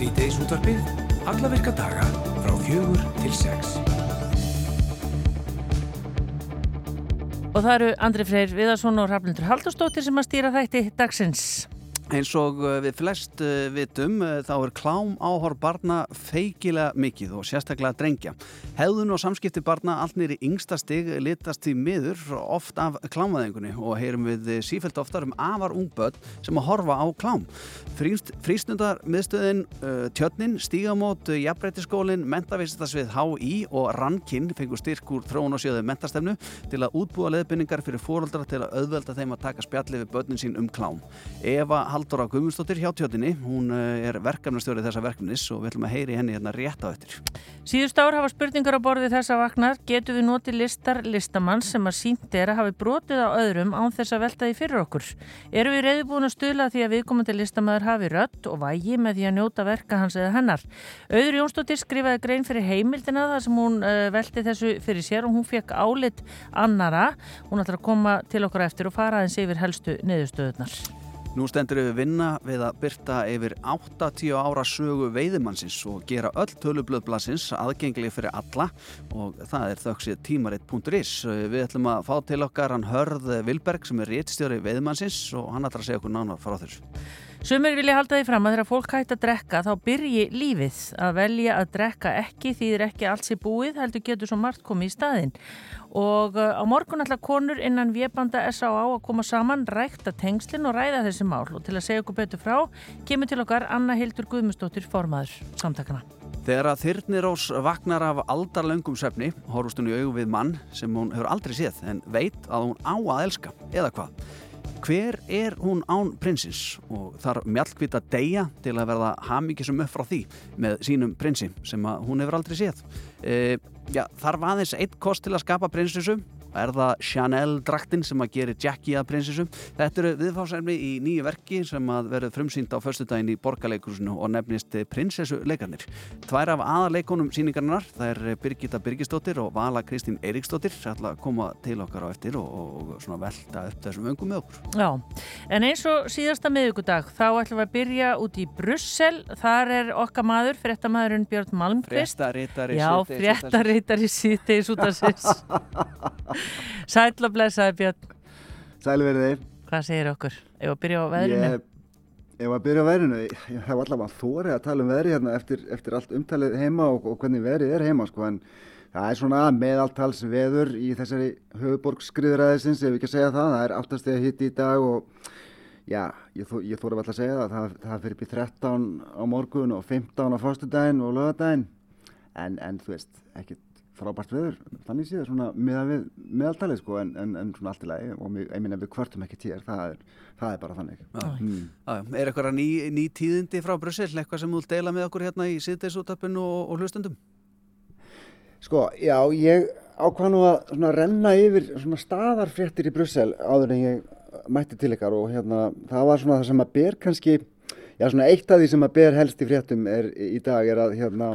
Sýteis útvarpið, alla virka daga frá fjögur til sex. Og það eru Andri Freyr Viðarsson og Raflindur Haldurstóttir sem að stýra þætti dagsins. Eins og uh, við flest uh, vitum uh, þá er klám áhor barna feikilega mikið og sérstaklega drengja. Hefðun og samskipti barna allt nýri yngsta stig litast í miður oft af klámaðingunni og heyrum við sífælt oftar um afar ungböld sem að horfa á klám. Frístundar miðstöðin Tjötnin, Stígamót, Jafnbreytiskólin, Mentavistasvið HÍ og Rankinn fengur styrk úr þróun og sjöðu mentastefnu til að útbúa leðbynningar fyrir fóröldra til að auðvelda þeim að taka spjalli við börnin sín um klám. Eva Halldóra Guðmundsdóttir hjá tjótinni. Hún eh, er verkefnastjórið þessa verkefnis og við ætlum að heyri henni hérna rétt á eftir. Síðust ár hafa spurningar á borði þessa vaknar. Getur við notið listar listamann sem að sínt er að hafi brotið á öðrum án þess að velta því fyrir okkur? Eru við reyðbúin að stula því að viðkomandi listamæður hafi rött og vægi með því að njóta verka hans eða hennar? Auður Jónsdóttir skrifaði grein fyrir heimildina þar sem hún uh, velti þessu fyrir sér og hún fekk álit annara. Hún ætlar að koma til okkur eftir og fara aðeins yfir helstu neðustöðunar. Nú stendur við vinna við að byrta yfir 80 ára sögu veiðimannsins og gera öll tölublöðblassins aðgengli fyrir alla og það er þauksið tímaritt.is. Við ætlum að fá til okkar hann Hörð Vilberg sem er réttstjóri veiðimannsins og hann ætlar að segja okkur nánar frá þessu. Sumir vilja halda því fram að þegar fólk hægt að drekka þá byrji lífið að velja að drekka ekki því þeir ekki alls í búið heldur getur svo margt komið í staðin og uh, á morgun ætla konur innan Vébanda S.A.A. að koma saman rækta tengslinn og ræða þessi mál og til að segja okkur betur frá kemur til okkar Anna Hildur Guðmustóttir formaður samtakana. Þegar að Þyrnirós vagnar af aldarlöngum svefni horfust hún í augum við mann sem hún hefur aldrei séð en veit að hún á að elska eða hvað. Hver er hún án prinsins og þarf mjallkvita deyja til að verða hafmyggisum upp frá því með sínum prinsi sem hún hefur aldrei séð. E, já, þarf aðeins eitt kost til að skapa prinsessu er það Chanel draktin sem að gera Jackie að prinsessum. Þetta eru viðfáðsefni í nýju verki sem að verður frumsýnd á förstu daginn í borgarleikurusinu og nefnist prinsessuleikarnir. Tvær af aðaleikonum síningarnar, það er Birgitta Birgisdóttir og Vala Kristín Eiríksdóttir sem ætla að koma til okkar á eftir og, og svona velta upp þessum öngum með okkur. Já, en eins og síðasta miðugudag þá ætlum við að byrja út í Brussel. Þar er okkar maður, frettamæðurinn Björn Malmqvist. Frettaritari síðteis út af sins. Sæl og blessaði Björn. Sæl verið þið. Hvað segir okkur? Ef að byrja á veðrinu? Ég, ef að byrja á veðrinu? Ég hef allavega þórið að tala um veðri hérna eftir, eftir allt umtalið heima og, og hvernig veðrið er heima sko en það er svona meðaltals veður í þessari höfuborg skriðræðisins ef ekki að segja það, það er áttastega hitt í dag og já, ég, ég þórið alltaf að segja það, það, það fyrir í 13 á morgun og 15 á fórstudaginn og lögadaginn en, en þú veist, ekkert frábært veður, þannig séð svona meðal við meðaltalið sko en, en, en svona allt í lagi. Og ég meina við kvörtum ekki tíðar það er, það er bara þannig. Mm. Er eitthvað ný, ný tíðindi frá Brussel, eitthvað sem þú vil deila með okkur hérna í síðdeisútöppinu og, og hlustundum? Sko, já, ég ákvað nú að svona renna yfir svona staðarfréttir í Brussel áður en ég mætti til ykkar. Og hérna það var svona það sem að ber kannski já, svona eitt af því sem að ber helst í fréttum er, í dag er að hérna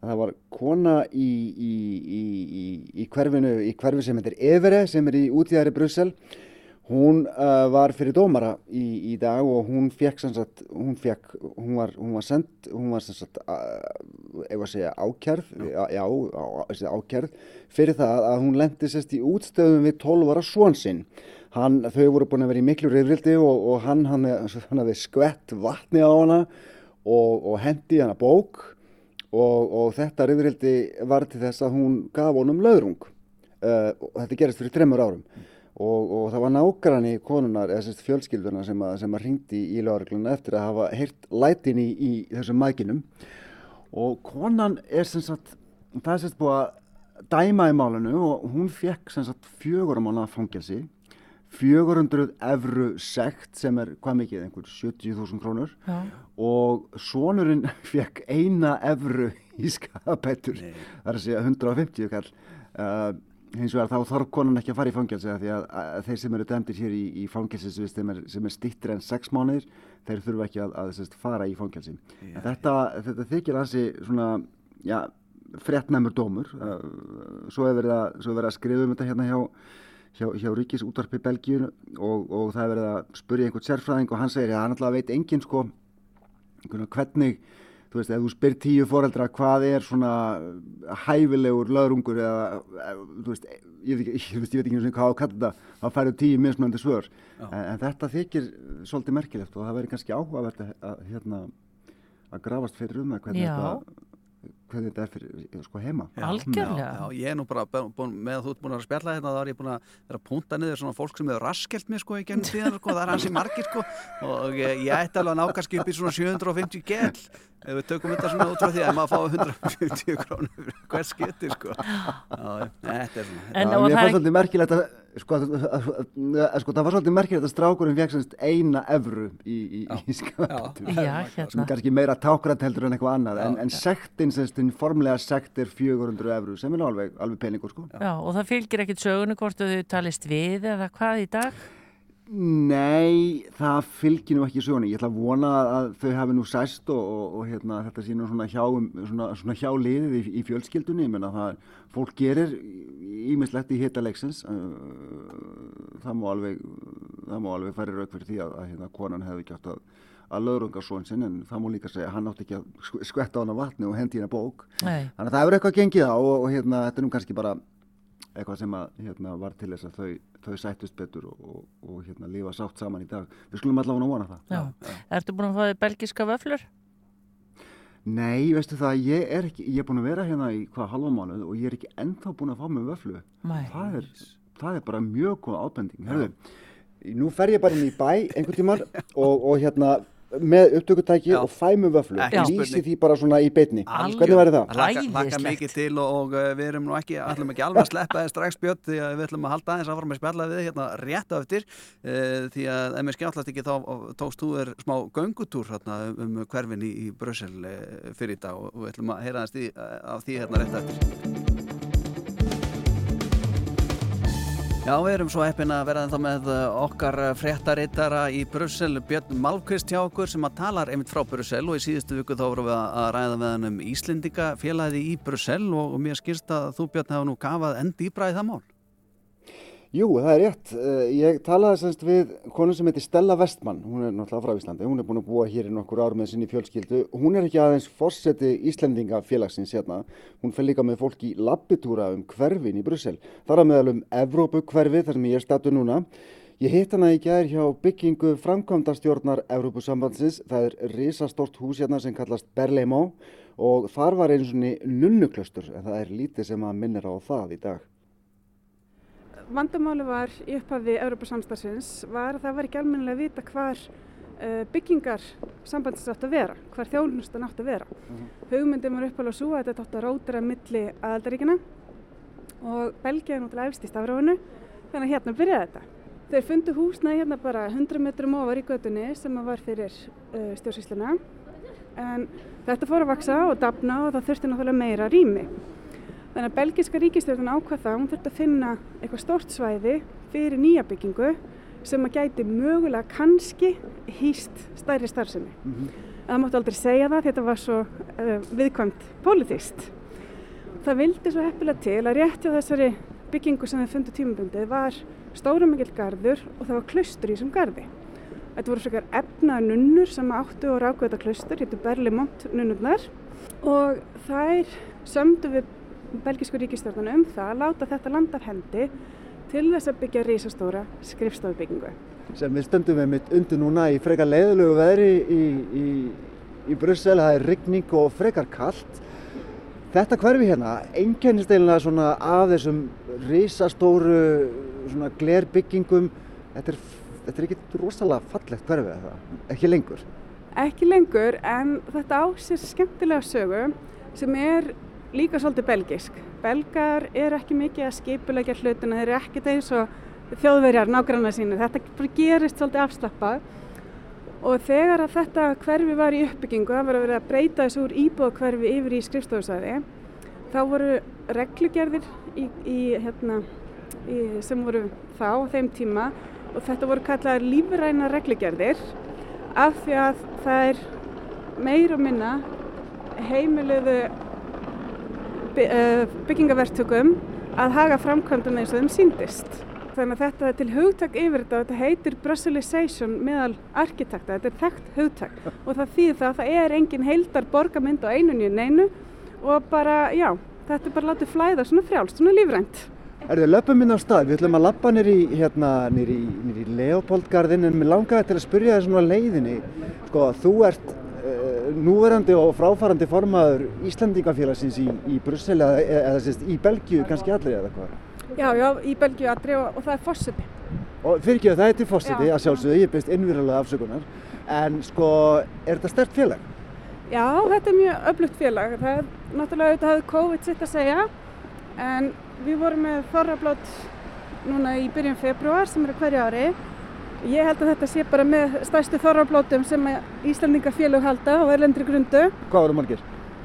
að það var kona í, í, í, í hverfinu, í hverfi sem heitir Evere sem er í útíðari Brussel. Hún uh, var fyrir dómara í dag og hún fekk sagt, hún, fekk, hún var, hún var send hún var sagt, uh, segja, ákjærð já, já, ákjærð fyrir það að hún lendi sérst í útstöðum við 12 ára svonsinn hann, þau voru búin að vera í miklu reyðrildi og, og hann, hann, hann hafði skvett vatni á hana og, og hendi hana bók og, og þetta reyðrildi var til þess að hún gaf honum laurung uh, og þetta gerist fyrir tremur árum. Mm. og, og það var nágranni konunar, eða sérst fjölskylduna sem að, sem að ringdi í laurugluna eftir að hafa heyrt lætin í, í þessum mækinum. Og konan er sem sagt, það er sérst búið að dæma í málinu og hún fekk sem sagt fjögur á mánu að fangelsi 400 evru sekt sem er hvað mikið, einhver 70.000 krónur. Já. og sonurinn fekk eina evru í skapættur, það er að segja 150 kall. Uh, hins vegar þá þarf konan ekki að fara í fangelsi því að, að þeir sem eru dæmdir hér í, í fangelsisvist sem er, er stittir en 6 mánuðir þeir þurfu ekki að, að, að fara í fangelsi. Þetta, þetta þykir hansi svona, já, frettnæmur dómur. Uh, svo er verið að skrifa um þetta hérna hjá hjá, hjá Ríkis útvarpi Belgíu og, og það er verið að spurja einhvern sérfræðing og hann segir að hann alltaf veit engin sko. Hvernig þú veist, ef þú spyr tíu foreldra hvað er svona hæfilegur löðrungur eða, þú veist, ég veit ekki, ég veit ekki hvað á að kalla þetta, þá færðu tíu mismunandi svör. En, en þetta þykir svolítið merkilegt og það verður kannski áhugavert að, að, hérna, að grafast fyrir um það hvernig Já. þetta hvernig þetta er fyrir sko heima. Já, Algjörlega. Já, já, ég er nú bara búin, með að þú ert búin að spjalla hérna þá er ég búin að vera að punta niður svona fólk sem hefur raskelt mér sko í gennum tíðan sko, það er hansi margir sko og ég, ég ætti alveg að ná kannski upp í svona 750 gell ef við tökum þetta svona út frá því að maður fá 150 krónur hver skiti sko. Þetta er svona En Já, og mér það fannst er- svolítið merkilegt að sko, að, að, að, sko, það var svolítið merkilegt að strákurinn fekk semst eina evru í, í, í sem hérna. er kannski meira tákrænt heldur en eitthvað annað en, Já. en sektin, semst, hinn formlega sekt er 400 evru sem er alveg, alveg peningur sko. Já, og það fylgir ekkit sögunu hvort að þau talist við eða hvað í dag? Nei, það fylgir nú ekki sögunni. Ég ætla að vona að þau hafi nú sæst og, og, og hérna, þetta sé nú svona hjá, svona, svona hjá liðið í, í fjölskyldunni. Ég menna það, fólk gerir ímislegt í hita leiksins. Það má alveg, það má alveg færi rauk fyrir því að, að hérna, konan hefði átt að, að lögrunga svon sinn en það má líka segja að hann átti ekki að sk- skvetta á hana vatni og hendi hérna bók. Nei. Þannig að það hefur eitthvað gengið á og, og hérna, þetta er nú kannski bara eitthvað sem að, hérna, var til þess að þau, þau sættust betur og, og, og hérna, lifa sátt saman í dag. Við skulum allavega vona það. Já. Ertu búin að fá þig belgiska vöflur? Nei, veistu það, ég er, ekki, ég er búin að vera hérna í hvað halva mánuð og ég er ekki ennþá búin að fá mig vöflu. Það er, það er bara mjög góð ábending. Herðu, nú fer ég bara inn í bæ einhvern tíman og, og hérna með upptökutæki og fæ mig vöflu. Ekki Lýsi því bara svona í beitni. Algjör. Hvernig væri það? Laka, mikið til og, og uh, við erum nú ekki, ætlum ekki alveg að sleppa þess strax bjött því að við ætlum að halda aðeins áfram að spjalla við hérna rétt á eftir uh, því að ef mér skjáttast ekki þá tókst þú er smá göngutúr hérna, um hverfin í, í Brussel uh, fyrir í dag og, við ætlum að heyra aðeins því, af því hérna rétt á eftir Já, við erum svo heppin að vera ennþá með okkar fréttarittara í Brussel, Björn Malmqvist hjá okkur sem að talar einmitt frá Brussel og í síðustu viku þá vorum við að ræða með hann um Íslendinga félagið í Brussel og, mér skýrst að þú Björn hafa nú kafað enn dýbra í það mál. Jú, það er rétt. Eh, Ég talaði semst við konu sem heitir Stella Vestmann, hún er náttúrulega frá Íslandi, hún er búin að búa hér í nokkur ár með sinni fjölskyldu. Hún er ekki aðeins fórseti Íslendinga félagsins hérna, hún fer líka með fólk í labbitúra um hverfin í Brussel. Það er að meðal um Evrópu hverfi þar sem ég er statu núna. Ég hitt hana í gær hjá byggingu framkvæmdastjórnar Evrópusambandsins, það er risastort hús hérna sem kallast Berlaymont og þar var einu svonni nunnuklaustur en það er lítið sem að minnir á það í dag. Vandamáli var í upphafi Európa-samstagsins var að það var ekki almennilega að vita hvar uh, byggingar sambandsins átt að vera, hvar þjónustan átt að vera. Hugmyndin var upphæflega svo að þetta átt að rótira milli aðaldaríkina og Belgia er náttúrulega efst í stafráinu, þannig að hérna byrjaði þetta. Þeir fundu húsnaði hérna bara 100 metrum ofar í götunni sem var fyrir uh, stjórnsýsluna en þetta fór að vaksa og dafna og það þurfti náttúrulega meira rými. Þannig að belgiska ríkistjórn ákvað það, hún þurfti að finna eitthvað stort svæði fyrir nýja byggingu sem að gæti mögulega kannski hýst stærri starfsemi. En það máttu aldrei segja það, þetta var svo uh, viðkvæmt pólitíst. Það vildi svo heppilega til að rétt hjá þessari byggingu sem þau fundu tímabundið var stóra mikill garður og það var klaustur í þessum garði. Þetta voru frekar efnaða nunnur sem áttu og ráku þetta klaustur, héttu Berlimont nunnurnar og þær sömdu við belgisku ríkistjórnum um það að láta þetta land af hendi til þess að byggja risastóra skrifstofubyggingu. sem við stöndum við mitt undir núna í frekar leiðilegu veðri í, í, í Brussel, það er rigning og frekar kallt. Þetta hverfi hérna, einkennist eiginlega svona af þessum risastóru svona glerbyggingum, þetta er, þetta er ekki rosalega fallegt hverfi eða ekki lengur. Ekki lengur en þetta á sér skemmtilega sögu sem er líka svolítið belgisk. Belgar eru ekki mikið að skipulegja hlutina, þeir eru ekkert eins og þjóðverjar nágranna sínu. Þetta gerist svolítið afslappað og þegar að þetta hverfi var í uppbyggingu, það var að vera að breyta þessu úr íbúðakverfi yfir í skrifstofusæði, þá voru reglugerðir í, í, hérna, í, sem voru þá á þeim tíma og þetta voru kallaðar lífræna reglugerðir af því að það er meir og minna heimiluðu eh, byggingaverktökum að haga framkvæmdum eins og þeim síndist. Þannig að þetta er til hugtak yfir þetta, þetta heitir Brusselization meðal arkitekta, þetta er þekkt hugtak og það þýðir það að það er engin heildar borgarmynd á einunni neinu og bara, já, þetta er bara látið flæða svona frjálst, svona lífrænt. Er þið löpum inn á stað? Við ætlum að lappa nýri hérna, nýri, Leopoldgarðin en mér langaði til að spyrja þér svona leiðinni. Sko, þú ert núverandi og fráfarandi formaður Íslandingafélagsins í, í Brussel eða, eða sérst, í Belgíu kannski allir eða hvað? Já, já, í Belgíu allri og, og það er fórseti. Og fyrir ekki að það er til fórseti að sjálfsögðu, ég byrst innvírulega afsökunar. En sko, er þetta stert félag? Já, þetta er mjög öflugt félag. Það er náttúrulega auðvitað hafði COVID sitt að segja en við vorum með þorrablót núna í byrjun februar sem er á hverju ári. Ég held að þetta sé bara með stærstu þorrablótum sem Íslandingafélög halda á erlendri grundu. Hvað voru margir?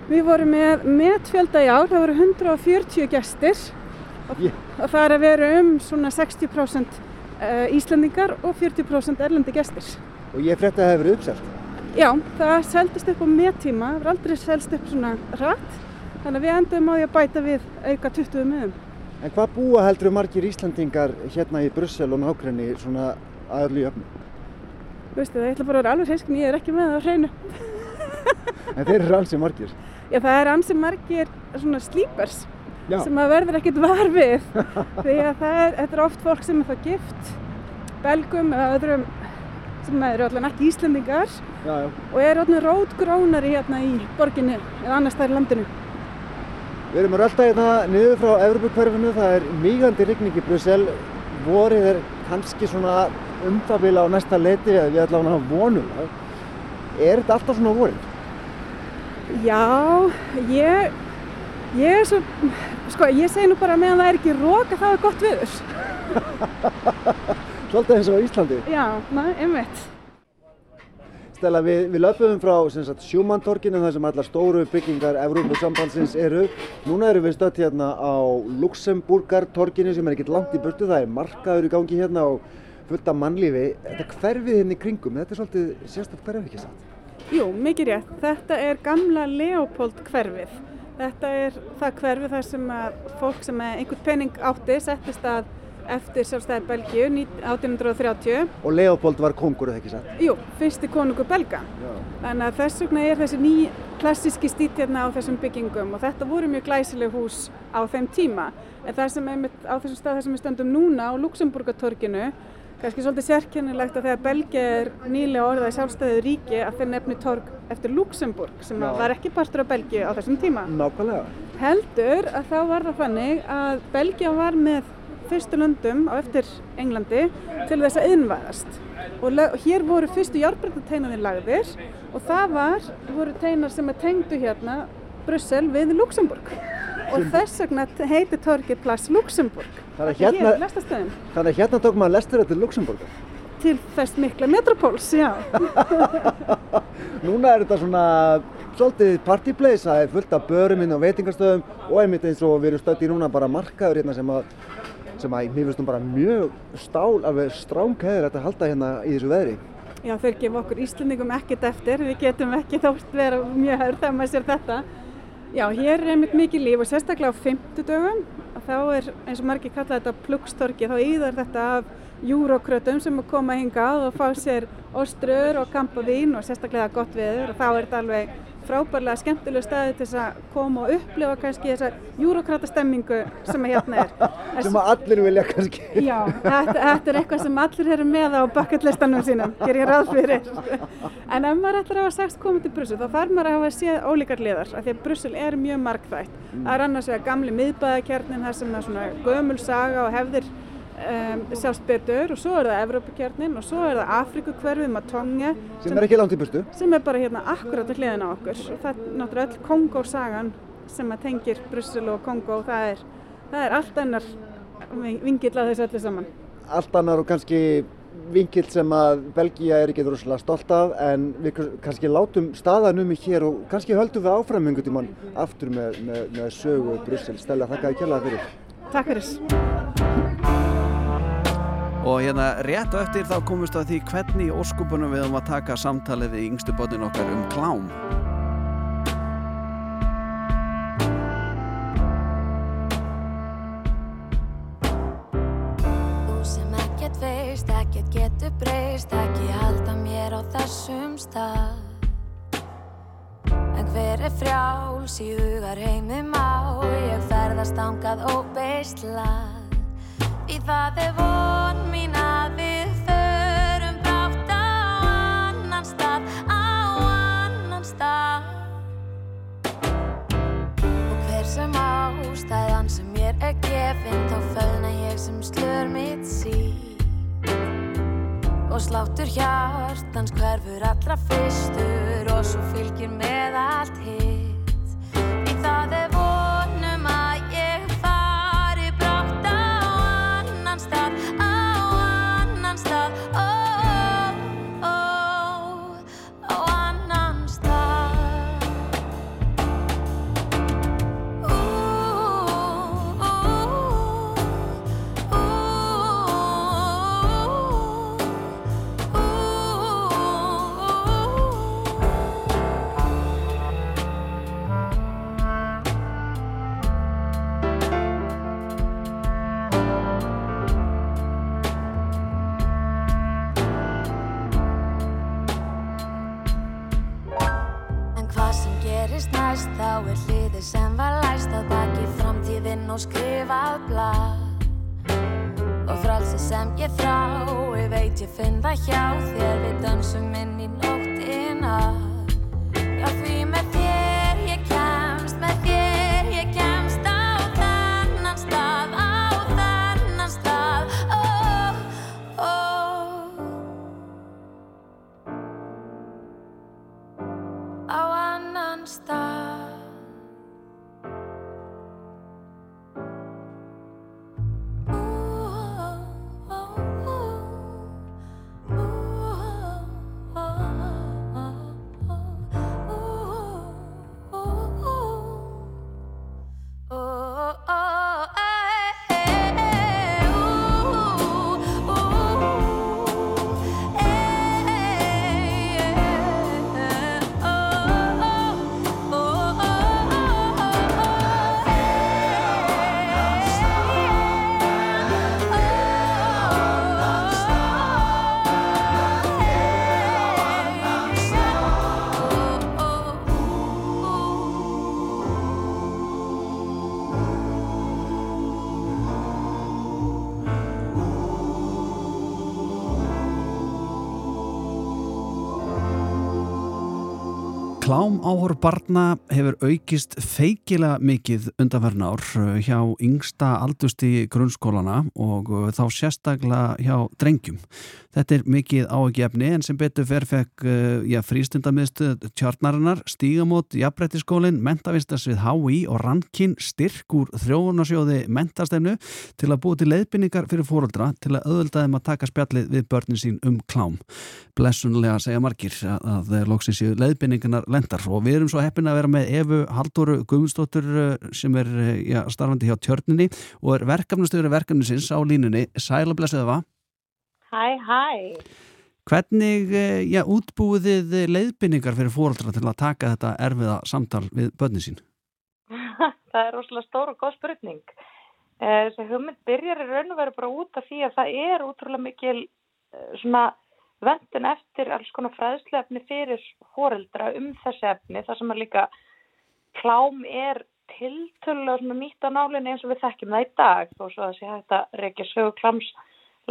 Við vorum með metfjölda í ár, það voru 140 gestir og, Ég- og það er að vera um svona 60% eh, Íslandingar og 40% erlendi gestir. Og ég frétti að það hefur uppselt. Já, það seldist upp á mettíma, það var aldrei selst upp svona rætt, þannig að við endum á því að bæta við auka 20 miðum. En hvað búa heldur margir Íslandingar hérna í Brussel og nákrenni svona aðallu í öfnum? Veistu það, ég ætla bara að vera alveg hreiskin, ég er ekki með það á hreinu. En þeir eru alls margir. Já, það er ansi margir svona slípers Já. sem að verður ekkit var við, því að það er, þetta er oft fólk sem er það gift, belgum eða öðrum sem eru allan ekki Íslendingar Já, já. og eru allan rótgrónari hérna í borginni eða annars þær í landinu. Við erum að rölda hérna niður frá Evropakverfinu, það er mýgandi rigning í Brussel. Vorið er kannski svona um það bila á næsta leiti eða við ætlum að vonum það. Er þetta alltaf svona vorin? Já, ég, ég er svo, sko ég segi nú bara meðan það er ekki rók að það er gott viður. Svolítið eins og Íslandi. Já, na, einmitt. Stella, við, við löpum frá Sjúmantorkinu þar sem allar stóru byggingar Evrópusambandsins eru. Núna erum við stödd hérna á Luxemburgartorkinu sem er ekkert langt í burtu. Það er markaður í gangi hérna og fullt af mannlífi. Þetta hverfið hérna í kringum, þetta er svolítið sérstætt hverfið ekki satt. Jú, mikið rétt. Þetta er gamla Leopold hverfið. Þetta er það hverfið þar sem að fólk sem einhvern penning átti settist að eftir sjálfstæði Belgíu 1830. Og Leopold var kongur, eða ekki satt? Jú, fyrsti konungur belga. Já. Þannig að þess vegna er þessi ný klassíski stíl hérna á þessum byggingum og þetta voru mjög glæsileg hús á þeim tíma. En það sem einmitt á þessum stað þar sem við stöndum núna á Luxemburgatorginu, kannski svolítið sérkennilegt að þegar Belgia er nýlega orðað sjálfstæðið ríki að þeir nefni torg eftir Luxemburg sem Já. var ekki partur af Belgíu á þessum tíma. Nákvæmlega. Heldur að þá var það þannig að Belgia var með fyrstu löndum á eftir Englandi til þess að innvæðast. Og hér voru fyrstu járbreytateinarnir lagðir og það var, voru teinar sem er tengdu hérna Brussel við Luxemburg. Og þess vegna heitir torgið Place Luxemburg. Þannig að hérna-. Þannig að hérna tók maður lestur þetta Luxemburgar. Til þess mikla metropóls, já. Núna er þetta svona svolítið party place, það er fullt af börum inn á veitingastöðum og einmitt eins og við erum stödd í núna bara markaður hérna sem að sem að mér finnst nú bara mjög stál, alveg stránkæður að halda hérna í þessu veðri. Já, þeir gefa okkur Íslandingum ekkert eftir, við getum ekki þótt vera mjög hörð þegar maður sér þetta. Já, hér er einmitt mikið líf og sérstaklega á fimmtudögum, að þá er eins og margir kalla þetta pluggstorki, þá íðar þetta af júrókrötum sem að koma hingað og fá sér ostrur og kampavín og sérstaklega gott veður. Og þá er þetta alveg frábærlega skemmtilega staði til að koma og upplifa kannski þessa júrókrata stemmingu sem að hérna er. Sem að allir vilja kannski. Já, þetta, þetta er eitthvað sem allir eru með á bucketlistanum sínum, ger ég ráð fyrir. En ef maður ætlar að hafa sagt komið til Brussel, þá þarf maður að hafa séð ólíkar liðar, af því að Brussel er mjög margþætt. Það er annars vegar gamli miðbæðakjarnin, þar sem er svona gömul saga og hefðir um, sjást betur og svo er það Evrópakjarnin og svo er það Afrikukverfið Matonge Sem er ekki langt í burtu. sem er bara hérna akkurat við hliðina á okkur og það er náttúrulega öll Kongo-sagan sem að tengir Brussel og Kongo og það er, það er allt annar vingill að þessu öllu saman. Allt annar og kannski vinkill sem að Belgía er ekki rosalega stolt af en við kannski látum staðan um hér og kannski höldum við áfram einhvern tímann aftur með, með, með sögu Brussel. Stella, þakka þér kjærlega fyrir. Takk fyrir. Og hérna rétt á eftir þá komumst að því hvernig í óskupunum við höfum að taka samtalið við yngstu börnin okkar um klám. veist, ekkert getur breyst, ekki halda mér á þessum stað. En hver er frjáls í hugar heimum á, ég ferðast ángað og beislað. Í það er von mín að við förum brátt á annan stað, á annan stað. Og hver sem ástæðan sem mér er gefinn, þá fölna ég sem slör mitt sín. Og sláttur hjartans hverfur allra fyrstur og svo fylgir með allt og skrifað blað. Og frelsi sem ég þrái veit ég finn það hjá þér. Við dansum inn í nóttina Klám áhorf barna hefur aukist feikilega mikið undanverðin ár uh, hjá yngsta aldusti grunnskólana og uh, þá sérstaklega hjá drengjum. Þetta er mikið áhugjefni en sem betur fer fekk uh, frístundamiðstöð tjarnarinnar, stígamót, jafnbrettiskólinn, mentavistas við HÍ og rankin styrk úr þróunarsjóði mentastefnu til að búið til leiðbynningar fyrir fóruldra til að auðvöldaðum að taka spjallið við börnin sín um klám. Blessunlega segja margir að, að loksins séu leiðbynningarnar lendar og við erum svo heppin að vera með Efu Halldóru Guðmundsdóttur uh, sem er uh, já, starfandi hjá tjörninni og er verkefnastöður verkefnisins á línunni. Sæla blessuða. Hæ, hæ. Hvernig uh, já, útbúið þið leiðbynningar fyrir fóruldra til að taka þetta erfiða samtal við börnin sín? það er rosalega stór og góð spurning. Eh, Þessi hugmynd byrjar í raun og veru bara út af því að það er útrúlega mikil eh, svona vendun eftir alls konar fræðsluefni fyrir foreldra um þessi efni. Það sem er líka klám er svona nýtt á nálinni eins og við þekkjum það í dag þó svo að þessi hægt að reykja sögu kláms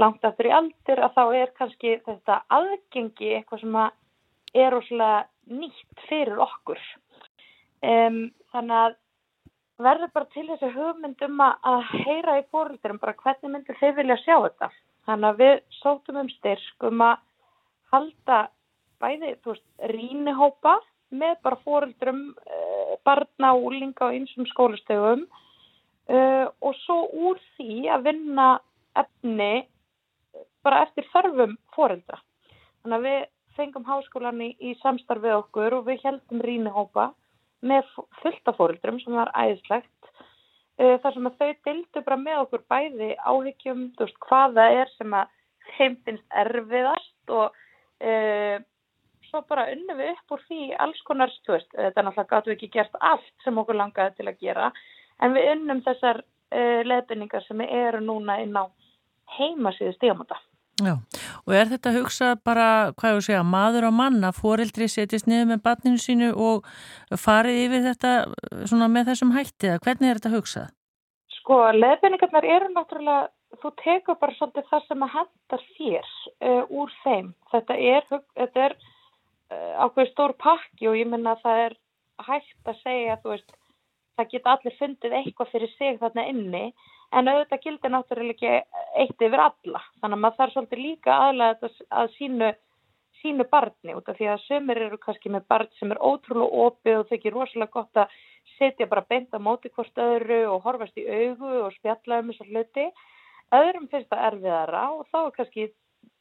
langt eftir í aldir að þá er kannski þetta aðgengi eitthvað sem er rosalega nýtt fyrir okkur. Um, þannig að verður bara til þessi hugmynd um að, heyra í fóröldurum bara hvernig myndir þið vilja sjá þetta. Þannig að við sótum um styrk um að halda bæði, þú veist, rínihópa með bara fóröldurum, uh, barna og úlinga á einsum skólastögum uh, og svo úr því að vinna efni bara eftir þarfum fóreldra. Þannig að við fengum háskólan í, í samstarfið okkur og við heldum rínihópa með fullta fóreldrum sem var æðislegt. Uh, þar sem að þau dildu bara með okkur bæði áhyggjum, þú veist, hvað það er sem að þeim finnst erfiðast og uh, svo bara unnum við upp úr því alls konar, þú veist, þetta er náttúrulega gáttu ekki gert allt sem okkur langaði til að gera, en við unnum þessar uh, leðbynningar sem eru núna inn á heimasíðu stígamóta. Já, og er þetta hugsað bara, hvað ég að segja, maður og manna, foreldri setjast niður með barninu sínu og farið yfir þetta svona með þessum hætti, eða hvernig er þetta hugsað? Sko, leðbenningarnar eru náttúrulega, þú tekur bara svolítið það sem að hendar þér uh, úr þeim. Þetta er, þetta er uh, ákveð stór pakki og ég minna að það er hægt að segja, þú veist, það geta allir fundið eitthvað fyrir sig þarna inni, en auðvitað gildir náttúrulega ekki eitt yfir alla. Þannig að maður þarf svolítið líka aðlega að sínu, sínu barni út af því að sömur eru kannski með barn sem er ótrúlega opið og ekki rosalega gott að setja bara beint á móti hvort öðru og horfast í augu og spjalla um þessar hluti. Öðrum finnst það erfiðara og þá er kannski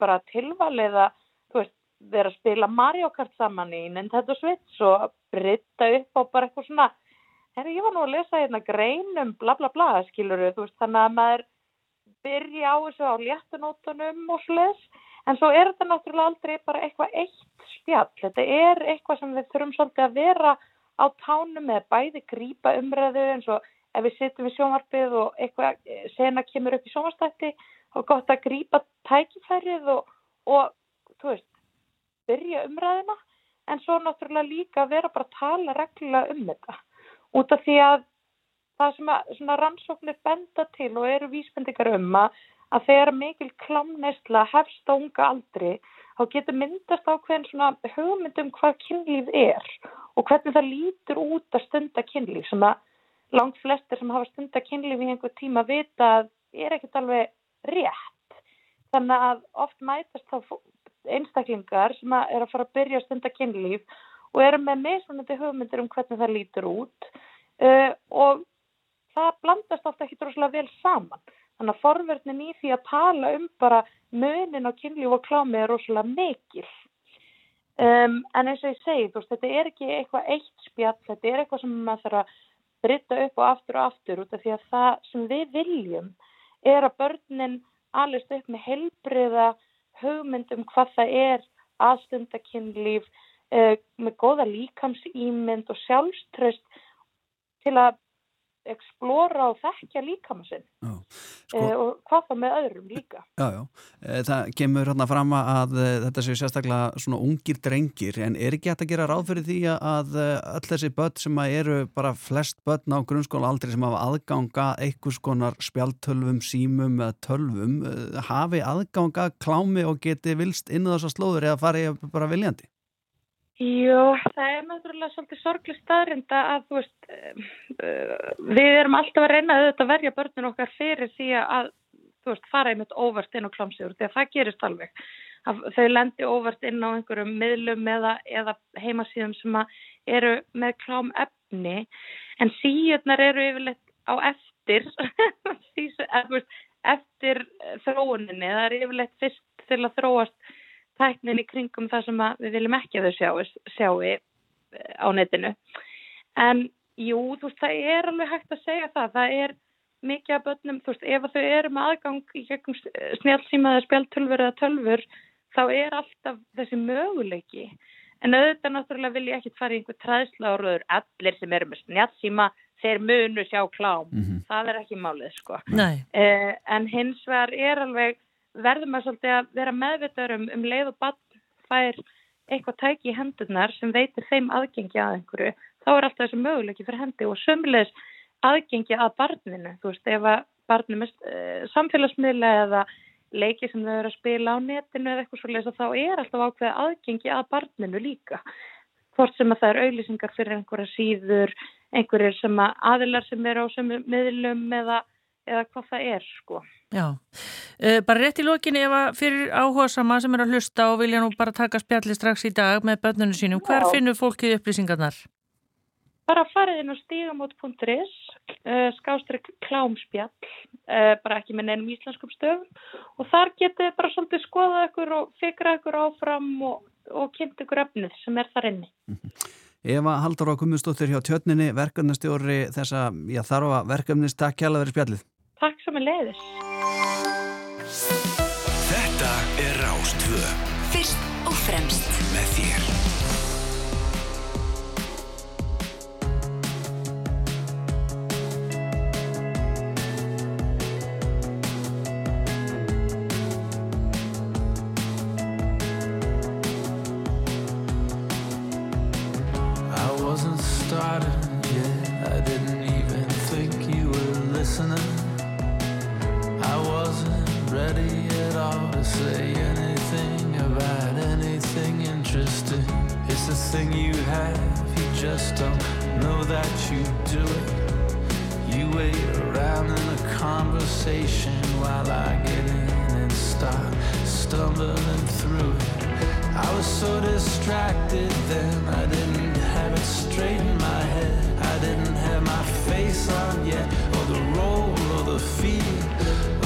bara tilvalið að veist, vera að spila Mario Kart saman í Nintendo Switch og britta upp á bara eitthvað svona Herri, ég var nú að lesa hérna greinum bla bla bla, skiluru, þú veist, þannig að maður byrja á þessu á léttunótunum og sluðs, en svo er þetta náttúrulega aldrei bara eitthvað eitt spjall, þetta er eitthvað sem við þurfum svolítið að vera á tánum með bæði grípa umræðu eins og ef við sittum við sjónvarpið og eitthvað eh, sena kemur upp í sjónvarstætti, er gott að grípa tækifærið og, og, þú veist, byrja umræðina, en svo náttúrulega líka vera bara að tala reglulega um þetta út af því að það sem að rannsóknir benda til og eru vísbendingar um að, að þegar mikil klámneisla hefst á unga aldri þá getur myndast ákveðin svona hugmyndum hvað kynlíf er og hvernig það lítur út að stunda kynlíf sem að langt flestir sem hafa stunda kynlíf í einhver tíma vita að er ekkert alveg rétt. Þannig að oft mætast þá einstaklingar sem að er að fara að byrja að stunda kynlíf og eru með mismunandi hugmyndir um hvernig það lítur út uh, og það blandast ofta ekki droslega vel saman. Þannig að forverðnin í því að tala um bara munin á kynlíf og klámi er rosalega mikil. Um, en eins og ég segi, þú veist, þetta er ekki eitthvað eitt spjall, þetta er eitthvað sem maður þarf að brytta upp og aftur og aftur út af því að það sem við viljum er að börnin alveg upp með heilbriða hugmyndum hvað það er aðstunda kynlíf, uh, með góða líkamsýmynd og sjálfströst til að explora og þekkja líkama sinn. Sko, uh, og hvað það með öðrum líka. Já, já, uh, það kemur hérna fram að þetta séu sérstaklega svona ungir drengir, en er ekki hægt að gera ráð fyrir því að öll þessi börn sem eru bara flest börn á grunnskóla aldrei sem hafa aðganga einhvers konar spjaltölvum, símum eða tölvum, hafi aðganga klámi og geti vilst inn á þessa slóður eða fari bara viljandi Jú, það er náttúrulega svolítið sorglega staðrinda að þú veist, uh, við erum alltaf að reyna auðvitað að verja börnun okkar fyrir því að þú veist, fara einmitt óvart inn á klámsíður, því að það gerist alveg. Þau lendi óvart inn á einhverjum miðlum eða, eða heimasíðum sem eru með klám efni, en síðunar eru yfirleitt á eftir, eftir þróuninni, það er yfirleitt fyrst til að þróast tæknin í kringum það sem við viljum ekki að þau sjáu, sjáu eh, á netinu. En jú, þú veist, það er alveg hægt að segja það. Það er mikið af börnum, þú veist, ef þau eru með aðgang í gegnum snjálfsímaða spjaltölfur eða tölfur, þá er alltaf þessi möguleiki. En auðvitað náttúrulega vil ég ekki fara í einhver træðsla áraður. Allir sem eru með snjálfsíma, þeir munu sjá klám. Mm -hmm. Það er ekki málið, sko. Eh, en hins vegar er alveg verðum að svolítið að vera meðvitaður um, um leið og bann fær eitthvað tæki í hendunar sem veitir þeim aðgengi að einhverju, þá er alltaf þessu möguleiki fyrir hendi og sömulegis aðgengi að barninu, þú veist, ef að barninu með uh, samfélagsmiðla eða leiki sem þau eru að spila á netinu eða eitthvað svolítið, þá er alltaf ákveða aðgengi að barninu líka. Hvort sem að það er auðlýsingar fyrir einhverja síður, einhverjir sem að aðilar sem eru á sömu miðlum eða, eða hvað það er, sko. Já, uh, bara rétt í lokinni ef að fyrir áhuga sama sem er að hlusta og vilja nú bara taka spjalli strax í dag með börnunum sínum, hver finnur fólkið upplýsingarnar? Bara farið inn á stígamót.is, uh, skástrygg klámspjall, uh, bara ekki með neinum íslenskum stöfum og þar getið bara svolítið skoða ykkur og fikra ykkur áfram og, og kynnt ykkur öfnið sem er þar inni. Eva Haldur á Kummustóttir hjá tjötninni, verkefnastjóri þessa, já þarfa verkefnist, takk kjærlega fyrir spjallið. Er leiðis. Þetta er Rástvö. Fyrst og fremst. It's thing you have, you just don't know that you do it. You wait around in a conversation while I get in and start stumbling through it. I was so distracted then, I didn't have it straight in my head. I didn't have my face on yet, or the role or the feel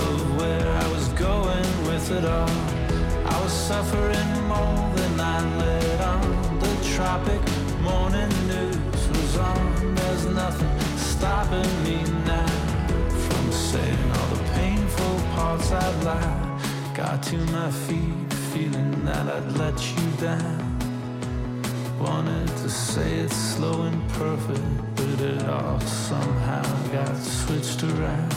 of where I was going with it all. I was suffering more than I let tropic morning news was on. There's nothing stopping me now from saying all the painful parts I'd lie. Got to my feet, feeling that I'd let you down. Wanted to say it slow and perfect, but it all somehow got switched around.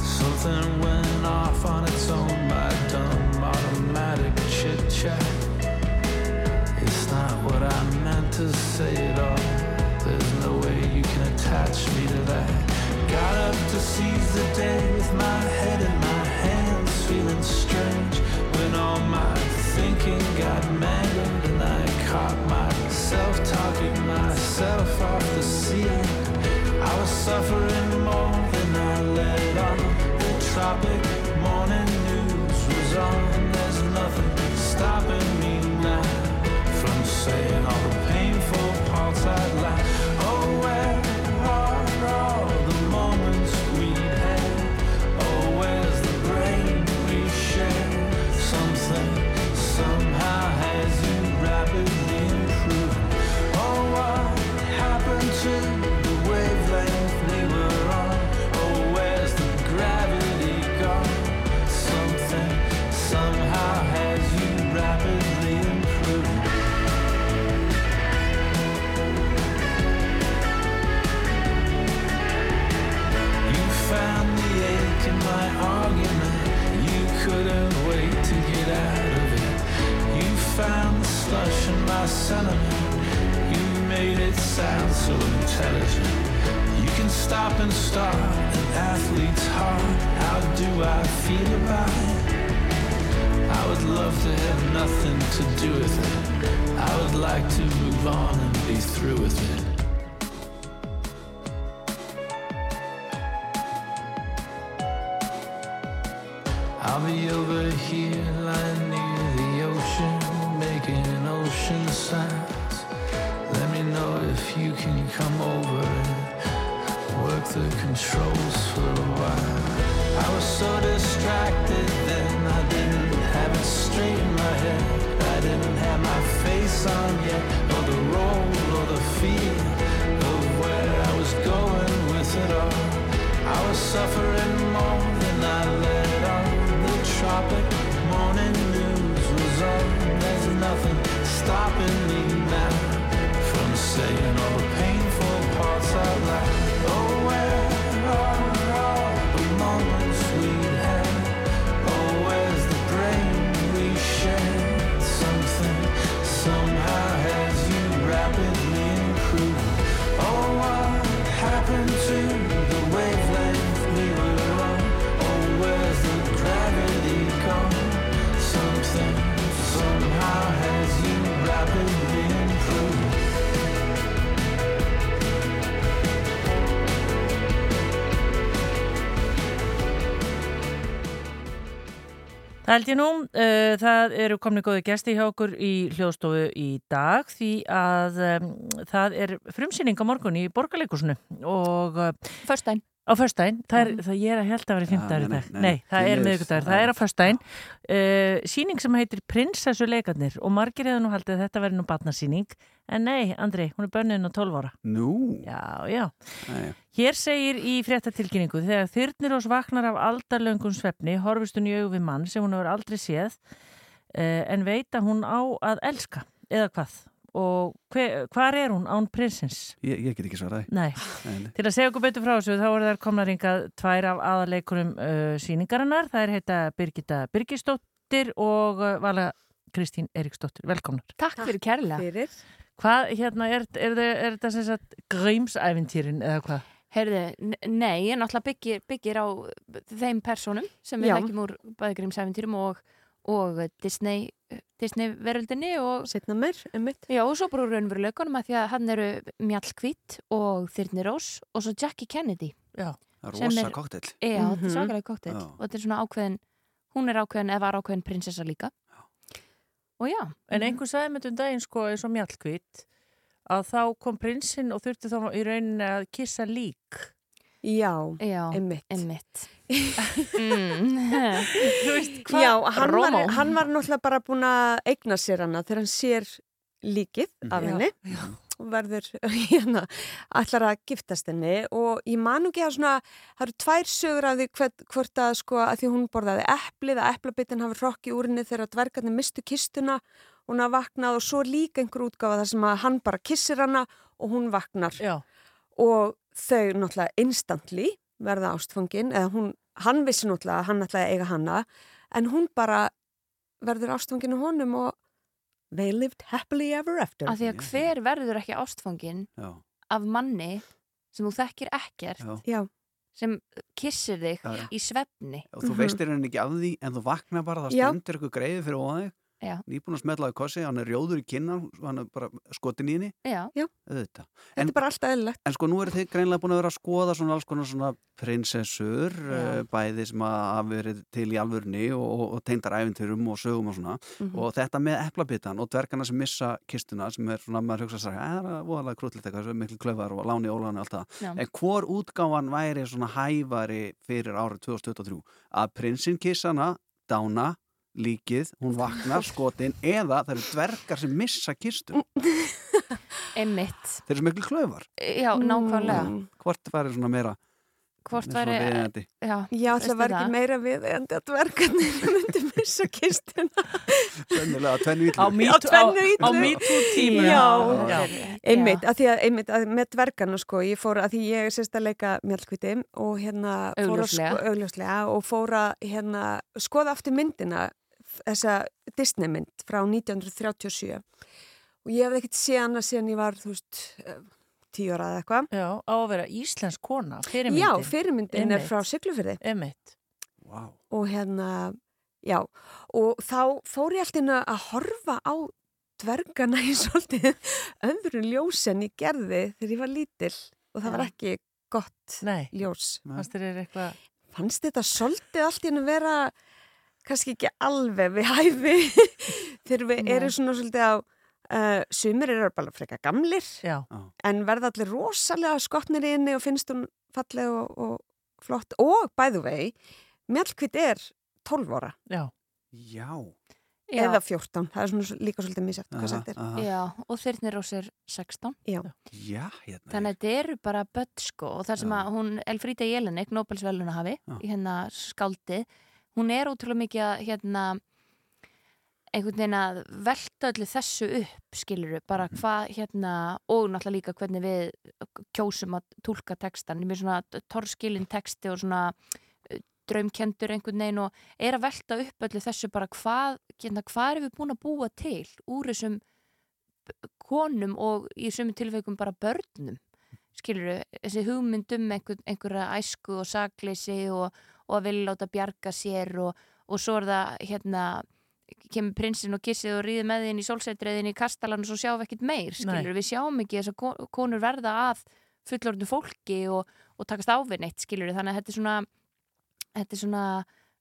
Something went off on its own, my dumb automatic chit chat. Not what I meant to say at all. There's no way you can attach me to that. Got up to seize the day with my head in my hands, feeling strange when all my thinking got mangled and I caught myself talking myself off the ceiling. I was suffering more than I let on. The tropic morning news was on. There's nothing stopping me saying oh, sentiment. You made it sound so intelligent. You can stop and start an athlete's heart. How do I feel about it? I would love to have nothing to do with it. I would like to move on and be through with it. I'll be over here lying ocean. Let me know if you can come over and work the controls for a while. I was so distracted then, I didn't have it straight in my head. I didn't have my face on yet, or the role or the feel of where I was going with it all. I was suffering more than I let on. The tropic morning news was on. There's nothing stopping me now Það held ég nú, uh, það eru komni góði gæsti hjá okkur í hljóðstofu í dag því að um, það er frumsýning á morgun í borgarleikusinu og uh, Förstæn. Á föstudaginn, það er, það ég er að held að vera Já, fimmtagur í dag, nei, nei, það er miðvikudagur, það er á föstudaginn. uh, síning sem heitir Prinsessu leikarnir og margir hefur nú haldið að þetta verði nú batnasýning, en nei, Andri hún er bönnin á 12 ára. Nú, Já, já, nei, Hér segir í fréttatilkynningu þegar þyrnir ós vaknar af aldarlöngum svefni horfist hún í augu við mann sem hún hefur aldrei séð uh, en veit að hún á að elska, eða hvað og hver, hvar er hún án prinsins? ég, ég get ekki svaraði. Nei, nei. til að segja okkur betur frá þessu þá er þær komnar ringað tvær af aðaleikurum uh, síningarinnar, það er heita Birgitta Birgisdóttir og uh, Vala Kristín Eriksdóttir, velkomnar. Takk fyrir kærlega. Fyrir. Hvað, hérna, er, er, er, er þetta sem sagt grímsæventýrin eða hvað? Heyrðu, n- nei, ég náttúrulega byggir, byggir á þeim personum sem við þekkjum úr bæðgrímsæfintýrum og, og Disney, Disney veröldinni og Setna meir, einmitt. Já, og svo bara raunveruleikunum að því að hann eru Mjallkvít og Þyrnir Rós og svo Jackie Kennedy. Já. Er rosa er- kokteil. Já, er Mhm. svakalega kokteil Já. og þetta er svona ákveðin, hún er ákveðin eða var ákveðin prinsessa líka. Og já. En einhver sagði með um daginn sko eins og mjallkvít að þá kom prinsinn og þurfti þá í rauninni að kissa lík. Já, Já, einmitt. einmitt. mm. Þú veist hvað? Já, hann var, hann var náttúrulega bara búin að eigna sér hana þegar hann sér líkið af Já, henni og verður hérna allar að giftast henni og ég man ekki að svona, það eru tvær sögur af því hvort, hvort að sko að því hún borðaði eplið að eplabitin hafi hrokki úr henni þegar dvergarnir mistu kistuna og hún hafi vaknað og svo líka einhver útgáfa þar sem að hann bara kissir hana og hún vaknar Já. og þau náttúrulega instantly verða ástfangin eða hún, hann vissi náttúrulega að hann ætlaði að eiga hana en hún bara verður ástfangin á honum og they lived happily ever after Af því að hver verður ekki ástfangin Já. af manni sem þú þekkir ekkert Já. Sem kissir þig Já, í svefni. Og þú veist þér henni ekki af því en þú vaknar bara, það stendur eitthvað greiði fyrir Já. Nýbúin að smetla á kossi, hann er rjóður í kinnan hann er bara skotin í henni. Þetta. Þetta er bara alltaf eðlilegt. En sko nú eru þið greinlega búin að vera að skoða svona alls konar svona prinsessur Já. uh, bæði sem að verið til í alvörni og, og, og teindar æfintyrum og sögum og svona Mhm. og þetta með eplabitan og dvergarna sem missa kistuna sem er svona, maður hugsa sér "Eh, það er voðalega krútlegt eitthvað, svo miklu klöfar og láni óláni og allt það. En hvor útgáfan væri svona hæfari fyrir árið 2023 að prinsinn kissana dána líkið, hún vaknar skotin eða það eru dvergar sem missa kistun Einmitt. þeir eru svo miklu klöfar Já, nákvæmlega. hvort væri svona meira Hvort væri... Já, Já, alltaf var ekki meira við en að dvergarnir myndi missa kistuna. Sennilega tvennu illu. Á á MeToo-tímum. Já, Já. einmitt, að því að, einmitt, að með dvergarna sko, ég fór að því ég er sérst að leika mjölkviti og hérna Augljóslega. sko, augljóslega og fór að hérna skoða aftur myndina þessa Disney mynd frá 1937 og ég hefði ekkert séð hana síðan ég var, þú veist, tíu ára eða eitthvað. Já, á að vera íslensk kona, fyrirmyndin. Já, fyrirmyndin er Einmitt. frá Siglufyrði. Einmitt. Wow. Og hérna, já, og þá fór ég alltaf að horfa á dvergana í svolítið öðru ljós en ég gerði þegar ég var lítil og það var ekki gott Nei. ljós. Fannst þér er eitthvað... Fannst þetta svolítið allt í hennu vera kannski ekki alveg við hæfi þegar við Nei. erum svona svolítið á uh, sumir eru bara freka gamlir Já. en verða allir rosalega skotnir í henni og finnst hún falleg og, og flott og by the way Mjallkvít er 12 ára Já. Já. Eða 14, það er svona líka svolítið mísætt hvað sagt er. Já, og Þyrnir Rós er 16. Já. Já, hérna. Þannig að þetta eru bara börn sko og það sem Já. að hún, Elfrída Jelinek, Nobelsveluna hafi, hérna skáldið, hún er ótrúlega mikið að hérna einhvern veginn að velta öllu þessu upp, skiluru, bara Mhm. hvað hérna, og náttúrulega líka hvernig við kjósum að tólka ég með svona torskilin texti og svona draumkendur einhvern veginn og er að velta upp öllu þessu bara hvað, hérna, hvað erum við búin að búa til úr þessum konum og í sumum tilfeikum bara börnum skilur þessi hugmyndum einhver, einhverja æsku og sakleysi og, og að vilja láta bjarga sér og, og svo er það hérna kemur prinsinn og kissið og ríði með þinn í sólsætriðin í kastalan og svo sjáum við ekkert meir skilur, við sjáum ekki þess að konur verða að fullorðinu fólki og, og takast áfinn eitt skilur þannig að þetta er svona þetta er svona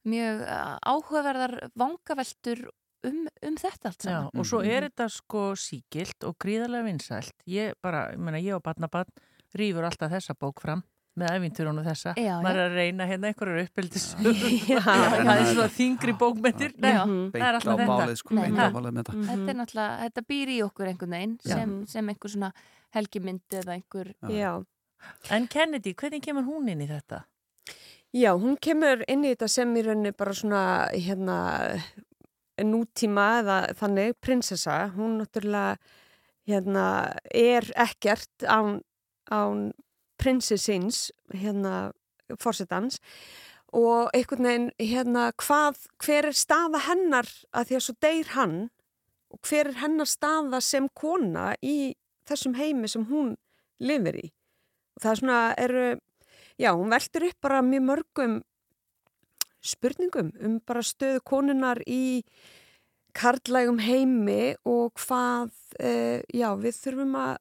mjög áhugaverðar vangaveltur um, um þetta allt Já, saman. og svo er þetta sko síkilt og gríðarlega vinsælt. Ég bara, ég meina, ég og barnabarn rýfur alltaf þessa bók fram með æfinturunum þessa. Já, Maður er að reyna hérna einhverjar uppeldis. Já. það er svona þingri bókmyndir. Nei, Já. það er alltaf þetta. sko, þetta. Þetta er náttúrulega, þetta býr í okkur einhvern veginn sem, sem einhver svona helgimynd eða einhver Já. En Kennedy, hvernig kemur hún inn í þetta? Já, hún kemur inn í þetta sem í rauninni bara svona hérna nútíma eða þannig prinsessa, hún náttúrulega hérna er ekkert án, án prinsessins hérna fórsetans og einhvern veginn hérna hvað, hver er staða hennar að því að svo deyr hann og hver er hennar staða sem kona í þessum heimi sem hún lifir í? Og það er svona, eru já, hún veldur upp bara mjög mörgum spurningum um bara stöðu konunar í karlægum heimi og hvað, uh, já, við þurfum að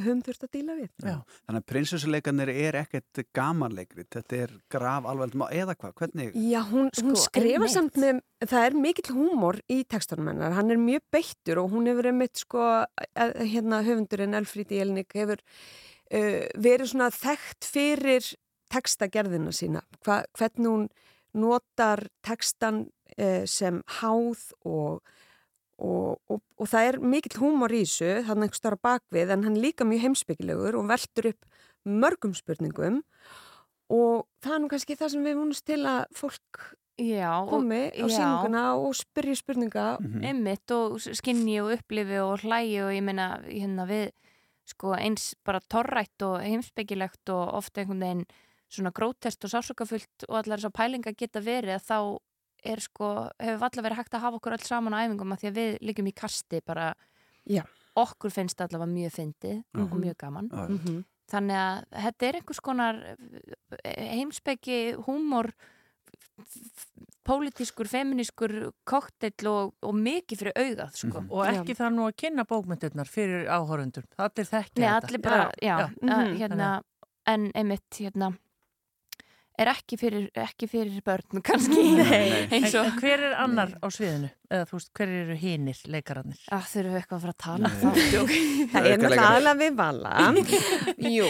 höfum þurft að díla við. Já. Þannig að prinsessuleikarnir er ekkert gamanleikri, þetta er graf alveg, eða hvað, hvernig? Já, hún, hún Sko, skrifa samt með, það er mikill húmor í tekstunum hennar, hann er mjög beittur og hún hefur einmitt sko, hérna höfundurinn Elfríði Jelnik hefur uh, verið svona þekkt fyrir tekstagerðina sína, Hva, hvernig hún notar tekstan uh, sem háð og Og, og, og það er mikill húmor í þessu þannig einhver starf bakvið en hann er líka mjög heimsbyggilegur og veldur upp mörgum spurningum. Og það er nú kannski það sem við vonumst til að fólk Já, komi á já. síninguna og spyrja spurninga. Einmitt og skinni og upplifi og hlægi og ég meina hérna við sko eins bara torrætt og heimsbyggilegt og ofta einhvern veginn svona grótest og sásokafullt og allar þess að pælinga geta verið að þá er sko, hefur allavega verið hægt að hafa okkur öll saman á æfingum að því að við liggjum í kasti bara, Já. okkur finnst allavega mjög fyndið og Mhm. mjög gaman já. Mhm. þannig að þetta er einhvers konar heimsbyggi húmor pólitískur, feminískur kokteill og, og mikið fyrir augað sko. Mhm. Og ekki þar nú að kynna bókmyndirnar fyrir áhorundur. Allir þekkja Nei, þetta. allir bara, já, já. að, Mhm. hérna, en einmitt, hérna, er ekki fyrir, ekki fyrir börn, kannski, Nei. eins og, En hver er annar á sviðinu? Eða þú veist, hver eru hinir leikararnir? að þurfum við eitthvað að fara að tala Nei. það, er náttúrulega aðlega við vala Jú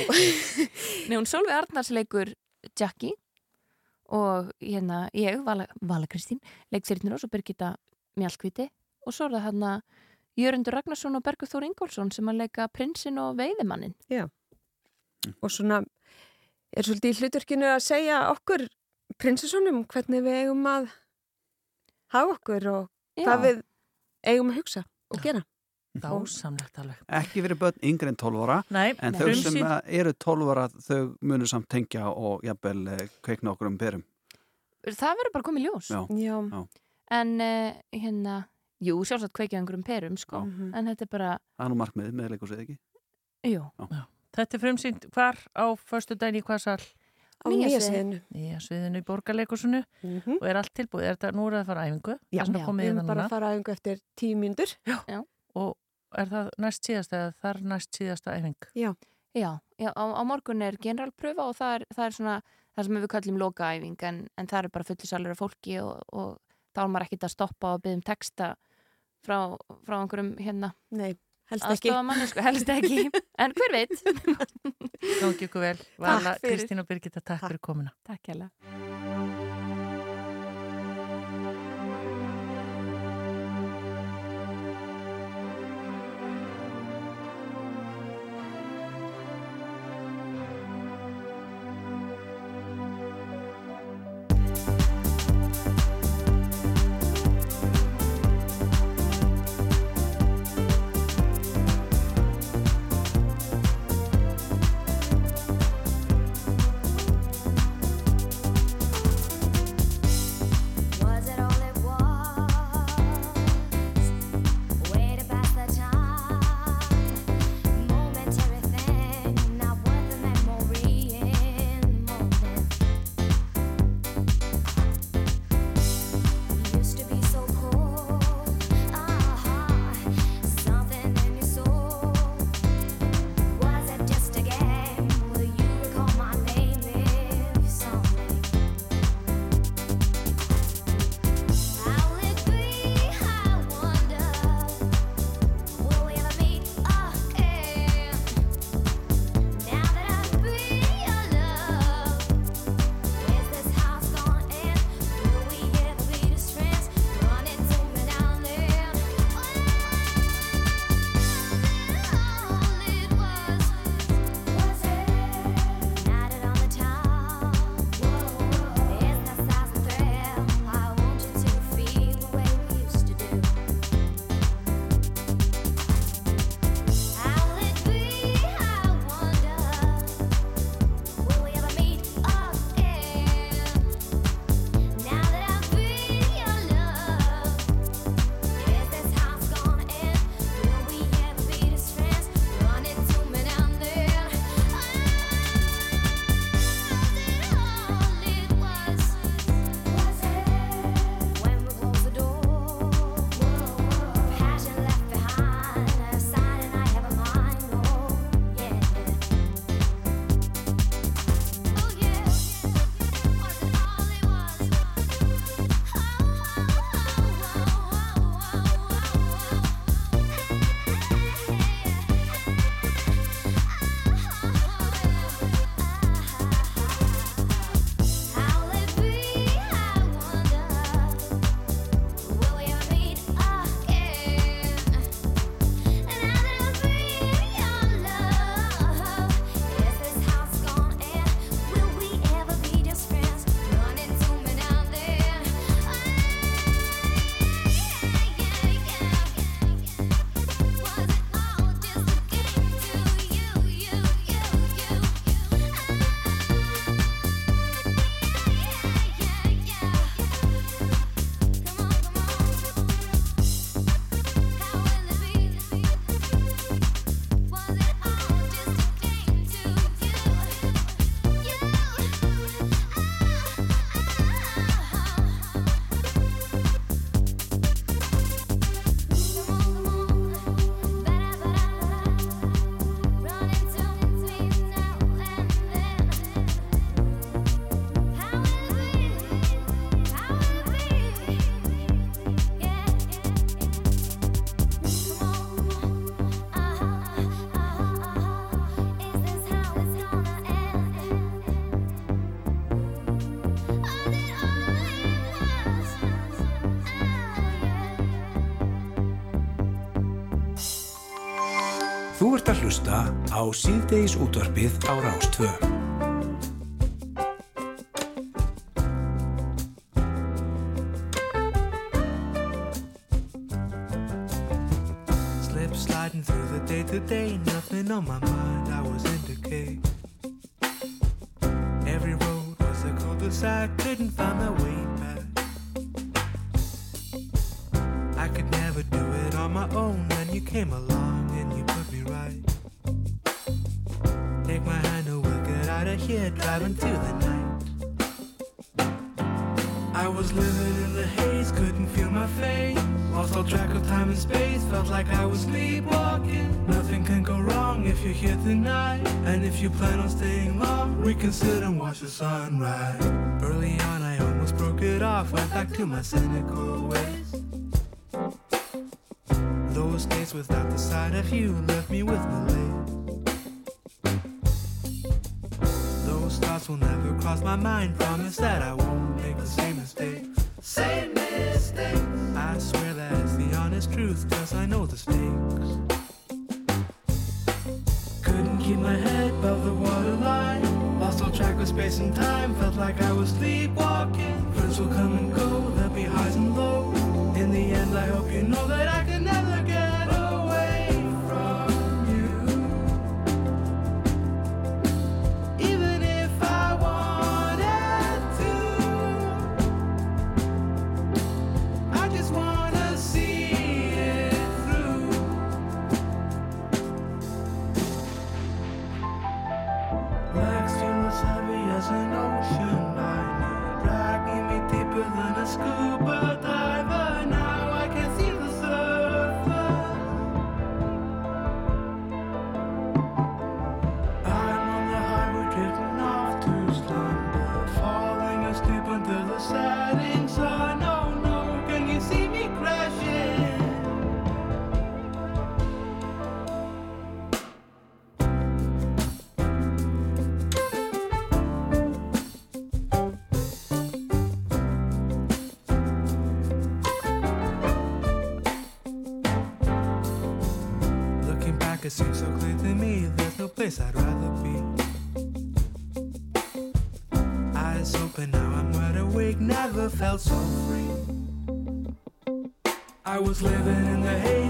Nei, hún Solveig Arnars leikur Jackie og hérna, ég, Vala, Vala Kristín, leik Þyrnirós og Birgitta Mjallkviti og svo er það hérna Jörundur Ragnarsson og Bergur Þór Ingólfsson sem að leika prinsinn og veiðimannin. og svona er svolítið í hlutverkinu að segja okkur prinsessonum hvernig við eigum að hafa okkur og hvað við eigum að hugsa og gera. Dásamlegt alveg. Ekki fyrir börn yngri en 12 ára, Nei, en þau sem eru 12 ára þau munu samt tengja og jafnvel eh, kveikna okkur um perum. Það verður bara komið ljós. Já. Já. Já. En uh, hérna, jú, sjálfsagt kveikja einhverjum perum, sko. Mhm. En þetta er bara, Það er nú markmiðið með leikusið ekki? jú. Þetta er frumsýnd hvar á förstu daginn í hvað sal? Á nýja sviðinu. Nýja sviðinu í borgarleikusinu Mhm. og er allt tilbúið. Er þetta nú er það að fara æfingu? Já, já, við hérna erum bara núna. að fara aðeins eftir tíu mínútur. Og er það næst síðasta eða þar næst síðasta æfing? Já. Já, já á, á morgun er generalpröfa og það er, það er svona það sem við kallum lokaæfing en, en það er bara fullisalur af fólki og, og þá er maður ekkit að stoppa og byggja um texta frá, frá einhverjum hérna Nei, helst ekki. sko, helst ekki en hver veit Gangi ykkur vel. Vala. Kristín og Birgitta, takk, fyrir komuna. Takk hjá ert að hlusta á síðdeis útvarpið á Rástvö. My cynical ways. Those days without the sight of you left me with malaise. Those thoughts will never cross my mind. Promise that I won't make the same mistake. Same mistake. I swear that it's the honest truth, cause I know the stakes. Couldn't keep my head above the waterline. Track of space and time. Felt like I was sleepwalking. Friends will come and go, there'll be highs and lows. In the end, I hope you know that I felt so free. I was living in the haze,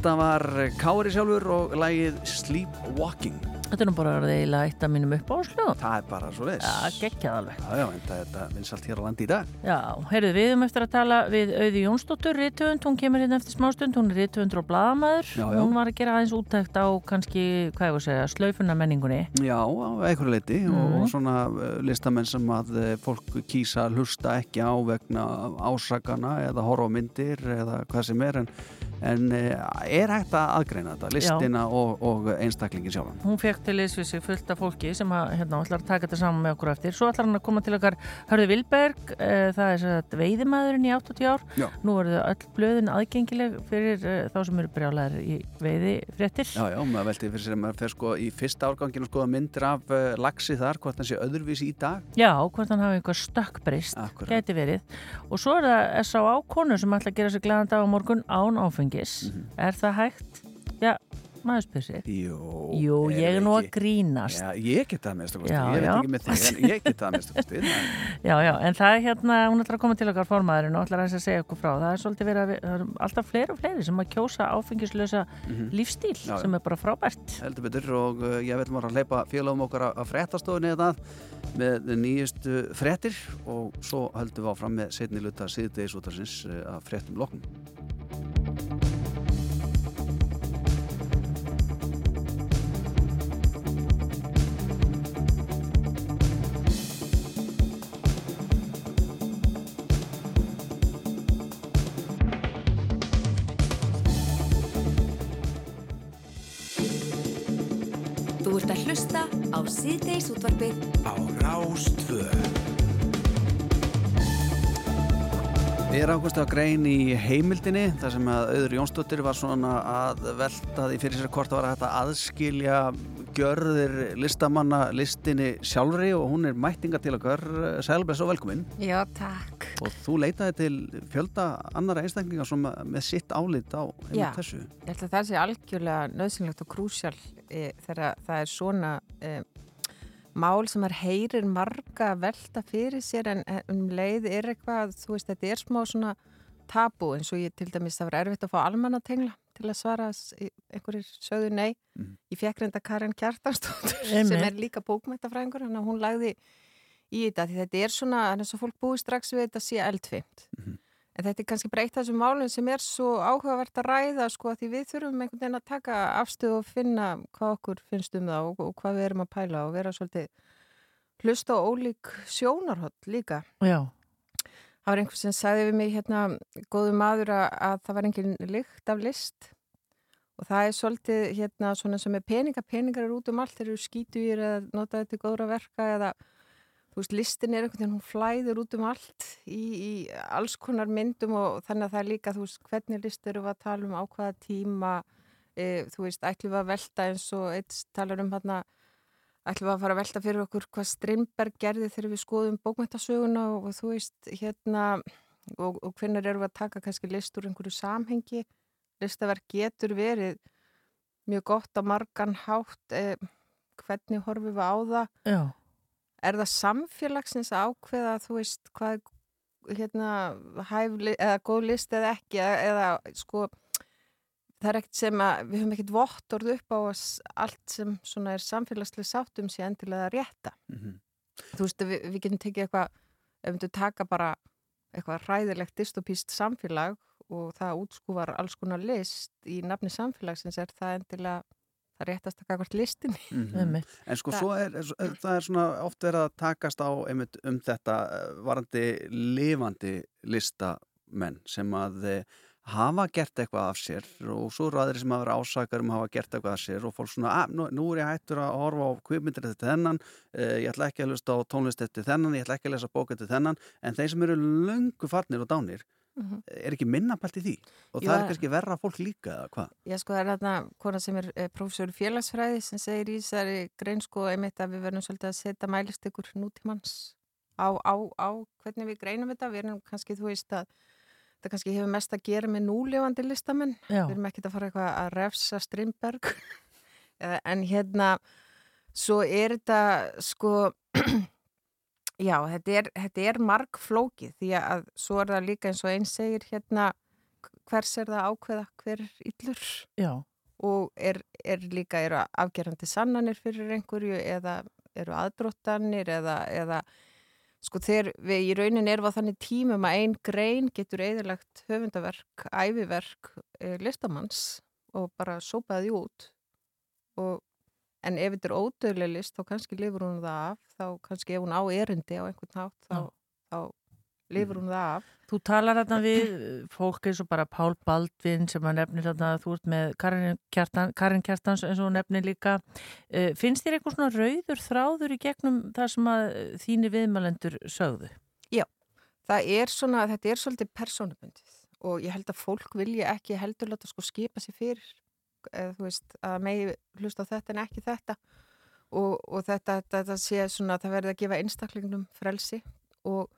Þetta var Kári sjálfur og lægið Sleepwalking. Þetta er nú bara eiginlega eitt af mínum uppáhalsljóðum. Það er bara svo leis. Já, geggjað alveg. Já, já, en þetta vinsalt hér á landi í dag. Já, heyrðu við um eftir að tala við Auði Jónsdóttur, rítöfund, hún kemur hérna eftir smástund, hún er rítöfundur og bladamæður. Hún var að gera aðeins úttækt á kannski, hvað ég var að segja, slaufuna menningunni. Já, einhverju leiti Mhm. og svona uh, listamenn sem að uh, fólk kýsa að hlusta ekki á vegna ásakana eða horfa á myndir eða hvað sem er en, en uh, er hægt að aðgreina þetta, listina og, og einstaklingin sjálfan. Hún fekk til þess við sig fullt af fólki sem að, hérna, ætlar að taka þetta saman með okkur eftir. Svo ætlar hann að koma til okkar Hörðu Vilberg, uh, það er satt veiðimæðurinn í 80 ár. Já. Nú verður öll blöðin aðgengileg fyrir uh, þá sem eru brjálæðir í veiði fréttir. Já, já, maður velti fyrir sér að maður fer sko í fyrsta árganginu skoða myndir af uh, lagsi þar, hvort hann sé öðruvísi í dag. Já, hvort hann hafi eitthvað stökkbrist, gæti verið. Og svo er það S.A.A. konu sem ætla að gera sig glæðan dag á morgun án áfengis. Er það hægt? Já, maður spyr sér. Jú, Jú, ég er nú að grínast. Já, ég get það að kosti, Já, ég veit ekki með þig, en ég get það að kosti. Já, já, en það er hérna, hún ætlar að koma til okkar formaðurinn og ætlar aðeins að segja okkur frá. Það er svolítið verið að, það alltaf fleiri og fleiri sem að kjósa áfengislösa Mhm. lífstíl Já, sem er bara frábært. heldur betur og uh, ég vil að hleypa félagum okkar að- að fréttastofunni eða með nýjustu fréttir og svo höldum við áfram með setni luta síðdeis útarsins uh, að fréttum loknum. Á síðdeis útvarfið á Rástvöð. Við erum ákvæmst að grein í heimildinni þar sem að auður Jónsdóttir var svona að velta því fyrir sér hvort það var hægt að aðskilja gjörðir listamanna listinni sjálfri og hún er mættinga til okkar Sælbless og velkomin Já, takk. og þú leitaði til fjölda annara einstaklingar sem með sitt álit á Já. þessu Ég held að það sé algjörlega nöðsynlegt og krúsjál e, þegar það er svona e, mál sem er heyrir marga velta fyrir sér en um leið er eitthvað, þú veist, þetta er smá svona tabu eins og ég til dæmis það var erfitt að fá almannatengla til að svara einhverjir sögðu nei. Mhm. Ég fekk reynda Karin Kjartansdóttur sem er líka bókmæntafræðingur, hann að hún lagði í þetta því þetta er svona, þannig að fólk búi strax við þetta sé eldfimt. En þetta er kannski breytt þessum málum sem er svo áhugavert að ræða sko því við þurfum einhvern veginn að taka afstöð og finna hvað okkur finnst um það og, og hvað við erum að pæla og vera svolítið hlusta á ólík sjónarhótt líka. Já. Það var einhver sem sagði við mig hérna, góðu maður að, að það var engin lykt af list. Og það er svolítið hérna svona sem er peninga, peningar eru út um allt, þeir eru skítugir eða notaði til góðra verka eða þú veist, listin er einhvern veginn, hún flæður út um allt í, í alls konar myndum og þannig að það er líka, þú veist, hvernig list eru að tala um á hvaða tíma, e, þú veist, ætlum að velta eins og eitt talar um hérna, ætlum við að fara að velta fyrir okkur hvað Strindberg gerði þegar við skoðum bókmæntasöguna og, og þú veist, hérna, og, og hvernig eru við að taka kannski list úr einhverju samhengi, listaverk getur verið mjög gott á margan hátt, e, hvernig horfum við á það, Já. er það samfélagsins ákveða þú veist hvað hérna hæf, eða góð list eða ekki eða, eða sko það er ekkert sem að við höfum ekkert vottorð upp á að allt sem svona er samfélagslega sáttum sé endilega rétta Mhm. þú veist við, við getum tekið eitthvað ef við taka bara eitthvað ræðilegt dystopíst samfélag og það útskúvar alls konar list í nafni samfélagsins er það endilega það réttast að kakvart listinni Mhm. En sko, svo er, er, það er svona oft verið að takast á einmitt um þetta eh, varandi lifandi listamenn sem að eh, hafa gert eitthvað af sér og svo eru aðri sem hafa verið ásakar um að hafa gert eitthvað af sér og fólk svona, nú, nú er ég hættur að horfa á kvipmyndir eftir þennan, uh, ég ætla ekki að hlusta á tónlist eftir þennan, ég ætla ekki að lesa bók eftir þennan, en þeir sem eru löngu farnir og dánir, Mhm. er ekki minna pælt í því og Jú, það er kannski verra fólk líka eða hvað? Já, sko, það er þarna kona sem er eh, prófessor í félagsfræði sem segir í þessari grein sko einmitt að við verðum svolítið að setja það kannski hefur mest að gera með núlefandi listamenn. Við erum ekkert að fara eitthvað að refsa Strindberg. Eh, en hérna, svo er þetta sko... Já, þetta er, þetta er margflókið því að svo er það líka eins og einn segir hérna hvers er það að ákveða hver er illur Já. og er, er líka eru afgerandi sannanir fyrir einhverju eða eru aðdróttanir eða, eða sko þegar við í raunin erum á þannig tímum að ein grein getur eðilagt höfundaverk, æfiverk e, listamanns og bara sópaði út og En ef þetta er ódöðlega list, þá kannski lifur hún það af, þá kannski ef hún á erindi á einhvern hátt, þá, þá lifur hún það af. Þú talar þarna við eh, fólk eins og bara Pál Baldvin sem að nefnir þarna að þú ert með Karin, Kjartan, Karin Kjartans eins og nefnir líka. Uh, finnst þér eitthvað svona rauður þráður í gegnum það sem að eh, þínir viðmælendur sögðu? Já, það er svona, þetta er svolítið persónubundið og ég held að fólk vilja ekki heldur láta sko skipa sér fyrir eða þú veist að megi hlusta á þetta en ekki þetta og, og þetta, þetta sé svona það verði að gefa einstaklingnum frelsi og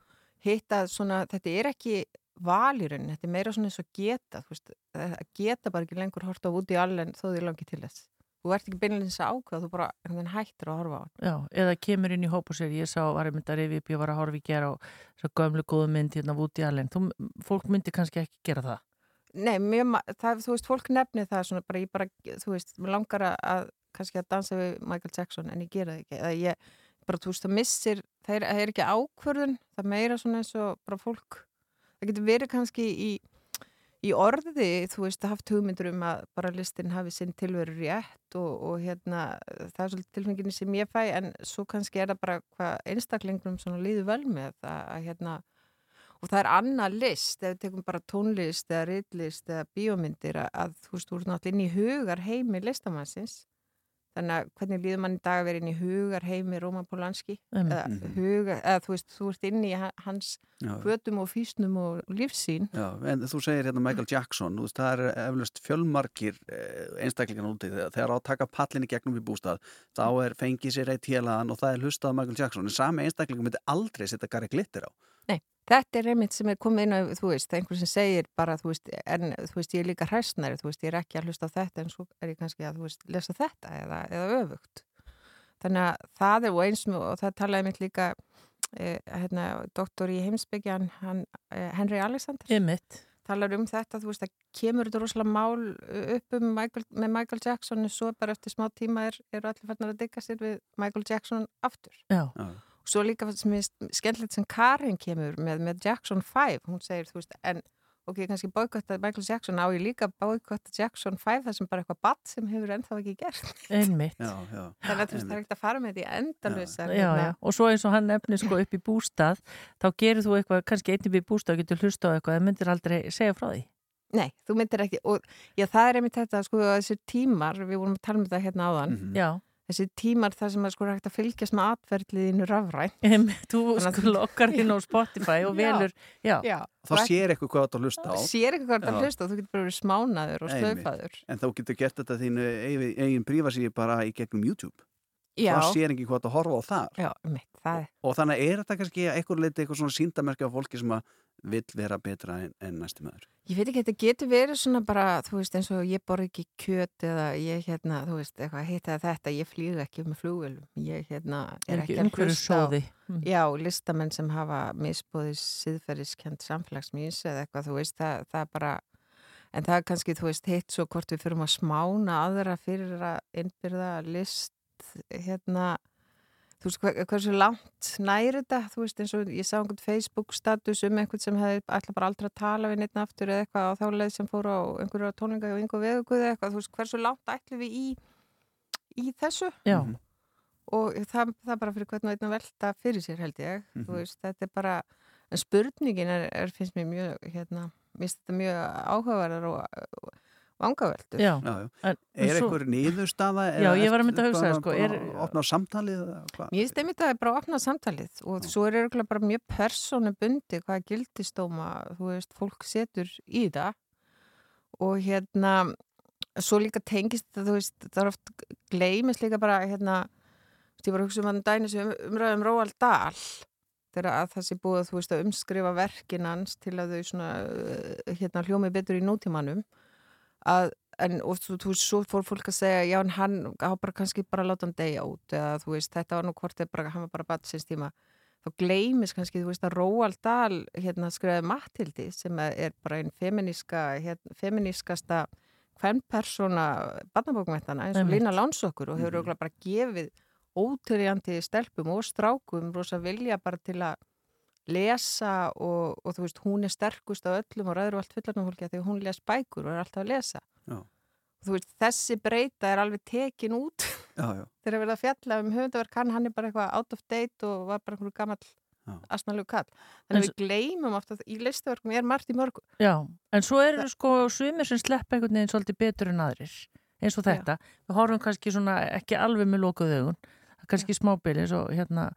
hitta svona þetta er ekki valirinn, þetta er meira svona eins og geta, þú veist, að geta bara ekki lengur horta út í allen þó því langi til þess þú ert ekki beinlega að ákveða, þú bara hættir að horfa á hann Já, eða kemur inn í hóp og sér, ég sá, var ég myndi að rifja upp, ég var að horfa í gera og svo gömlu góðu mynd hérna út í allen. Þú, fólk myndi kannski ekki gera það. Nei, mjög, það, þú veist, fólk nefnir það svona bara, ég bara, þú veist, mér langar að kannski að dansa við Michael Jackson en ég gera það ekki, eða ég bara, þú veist, það missir, það er, það er ekki ákvörðun það meira svona eins og bara fólk það getur verið kannski í í orði, þú veist, haft hugmyndur um að bara listin hafi sinn tilveru rétt og, og hérna það er svolítið tilfenginni sem ég fæ en svo kannski er það bara hvað einstaklingnum svona líður vel með að, að hérna og það er annað list, ef við tekum bara tónlist eða ritlist eða bíómyndir að, að þú veist, þú ert náttúrulega inn í hugar heimi listamannsins þannig að hvernig líður mann í dag að vera inn í hugar heimi Róman Polanski Einmitt. eða Mhm. huga, eða þú veist, þú ert inn í ha- hans Já. hvötum og fýsnum og lífsín Já, en þú segir hérna Michael Jackson, þú veist, það er eflust fjölmarkir eh, einstaklingar úti þegar þegar á að taka pallinni gegnum í bústað þá er fengið sér eitt hélaðan og það er hlustað á Michael Jackson, en sami einstaklingar myndi aldrei setja Gary Glitter á. Þetta er einmitt sem er komið inn á, þú veist, einhver sem segir bara, þú veist, en þú veist, ég er líka hræstnari, þú veist, ég er ekki að hlusta á þetta en svo er ég kannski að, þú veist, lesa þetta eða, eða öfugt. Þannig að það er og eins og og það talaði mitt líka eh, hérna, doktor í heimsbyggjan hann, eh, Henry Alexander Einmitt. talar um þetta, þú veist, það kemur þetta rosalega mál uh, upp um Michael, með Michael Jackson en svo bara eftir smá tíma er, eru allir farnar að digga sér við Michael Jackson aftur. Já. Já. Og svo líka sem skemmtilegt sem Karin kemur með, með Jackson 5, hún segir, þú veist, en ok, kannski boykotta Michael Jackson á ég líka boykotta Jackson 5 það sem bara eitthvað badd sem hefur ennþá ekki gert. Einmitt. Já, já. Þannig að þú veist, það er ekkert að fara með því endalvisa. Já, já, og svo eins og hann nefnir sko upp í bústað, þá gerir þú eitthvað, kannski einn upp í bústað og getur hlusta á eitthvað, það myndir aldrei segja frá því. Nei, þú myndir ekki, og já, það er einmitt þetta, sko, þessir tímar, við vorum að tala um þetta hérna áðan, Mhm. Já. Þessi tímar þar sem að sko er hægt að fylgjast með atverðliðinu rafræn. Einmitt, þú að sko þú- lokkar inn á Spotify og velur, já. Já. Þá sér eitthvað hvað þetta að hlusta á. Sér eitthvað hvað Já. þetta hlusta og þú getur bara verið smánaður og slöfaður. En þá getur gert þetta þínu eigin, eigin prífasíði bara í gegnum YouTube. Já. Þá sér ekki hvað þetta að horfa á þar. Já, mitt, það er. Og þannig er þetta kannski eitthvað leiti eitthvað svona síndamerki af fólki sem að vill vera betra en, en næsti maður. Ég veit ekki, þetta getur verið svona bara, þú veist, eins og ég borð ekki kjöt eða ég, hérna, þú veist, eitthvað heita þetta, ég flýð ekki með flugvelum. Ég, hérna, Er ekki ekki að hlusta á. Mm. já, listamenn sem hafa misbóðið siðferðiskend samfélagsmís eða eitthvað, þú veist, það, það er bara, en það er kannski, þú veist, hitt svo hvort við fyrum að smána aðra fyrir að innbyrða list, hérna, þú veist, hver, hversu langt næri þetta, þú veist, eins og ég sá einhvern Facebook status um einhvern sem hefði alltaf bara aldrei að tala við neitt aftur eða eitthvað á þá leið sem fór á einhverju tónlinga og einhver veðuguð eða eitthvað, þú veist, hversu langt ætlum við í, í þessu? Já. og það, það bara fyrir hvern og einn að velta fyrir sér held ég, Mhm. þú veist, þetta er bara en spurningin er, er finnst mér mjög hérna, mér finnst þetta mjög áhugaverðar og, og vangaveltur Já. Já, já. En, Er svo- eitthvað niðurstaða? Já, ég var að mynda að hugsa það, sko, er- Opna samtalið? eða hvað? Mér finnst einmitt að það er bara að opna samtalið og svo er örgulega bara mjög persónu bundi hvaða gildistóma, þú veist, fólk setur í það og hérna, svo líka tengist þetta, þú veist, það er oft gleimist líka bara, hérna, ég var að hugsa um hann dænis um, umræðum Róald Dahl þegar að það sé búið, þú veist, að umskrifa verkin hans til að þau svona, hérna, hljómi betur í nútímanum að En, og þú, þú veist, svo fór fólk að segja já, en hann á bara kannski bara láta hann deyja út eða þú veist, þetta var nú hvort bara, hann var bara bat sinns tíma, þá gleymis kannski, þú veist, að Róald Dahl hérna skrifaði Mattildi sem er bara einn feminíska, hérna, feminískasta hvernpersona barnabókmættana eins og. Lína Lánsokkur og hefur mm bara gefið ótrýjandi stelpum og strákum rosa vilja bara til að lesa og, og þú veist, hún er sterkust af öllum og ræður og allt fullarnum fólki að því hún les bækur og er alltaf að lesa. Já. og þú veist, þessi breyta er alveg tekin út. Já, já. þegar við erum að fjalla um höfundaverk hann, hann er bara eitthvað out of date og var bara einhverju gammal asnalegu kall. Þannig En að við gleymum ofta að í listaverkum er margt í mörgu. Já, en svo eru sko sumir sem sleppa einhvern veginn svolítið betur en aðrir eins og þetta. Við horfum kannski svona ekki alveg með lokuð augun, Það er kannski smábili eins og hérna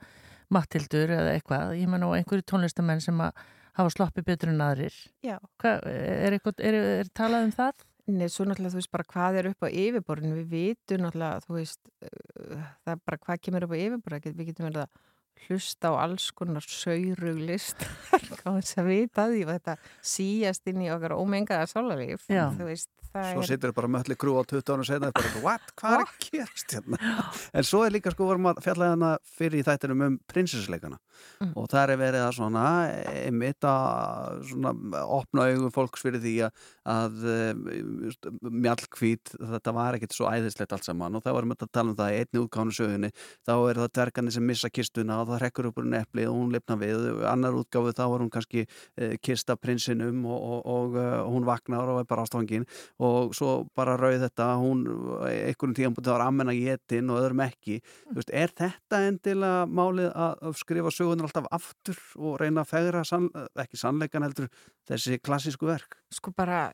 Mattildur eða eitthvað, ég menn á einhverju tónlistamenn sem að hafa sloppið betur en aðrir. Já. Hvað, er, eitthvað, er, er talað um það? Nei, svo náttúrulega þú veist bara hvað er upp á yfirborðinu, við vitum náttúrulega, þú veist, uh, það er bara hvað kemur upp á yfirborðinu, við getum verið að hlusta á alls konar sauruglistar, hvað þess að vita því og þetta síjast inn í okkar ómengaða sálarlíf, þú veist, það Svo er... sittur bara mölli krú á 20 ára setna bara, what, hvað er að gerast hérna? En svo er líka sko vorum að fjalla hérna fyrir í þættinum um prinsessleikana Mm. og það er verið að svona einmitt að opna augum fólks fyrir því að, að mjallkvít þetta var ekkert svo æðislegt allt saman. Og það varum að tala um það í einni útgánu sögunni. Þá er það dvergarnir sem missa kistuna og það rekkur upp úr nepli og hún lifna við. Annar útgáfu þá var hún kannski eh, kista prinsinum og, og, og uh, hún vaknar og er bara ástofangin og svo bara rauð þetta hún einhvern tíðan búið að vera ammenna getin og öðrum ekki. Þú veist, er þetta endilega málið að, skrifa sögunar alltaf aftur og reyna að fegra sann, ekki sannleikan heldur þessi klassísku verk? Sko bara,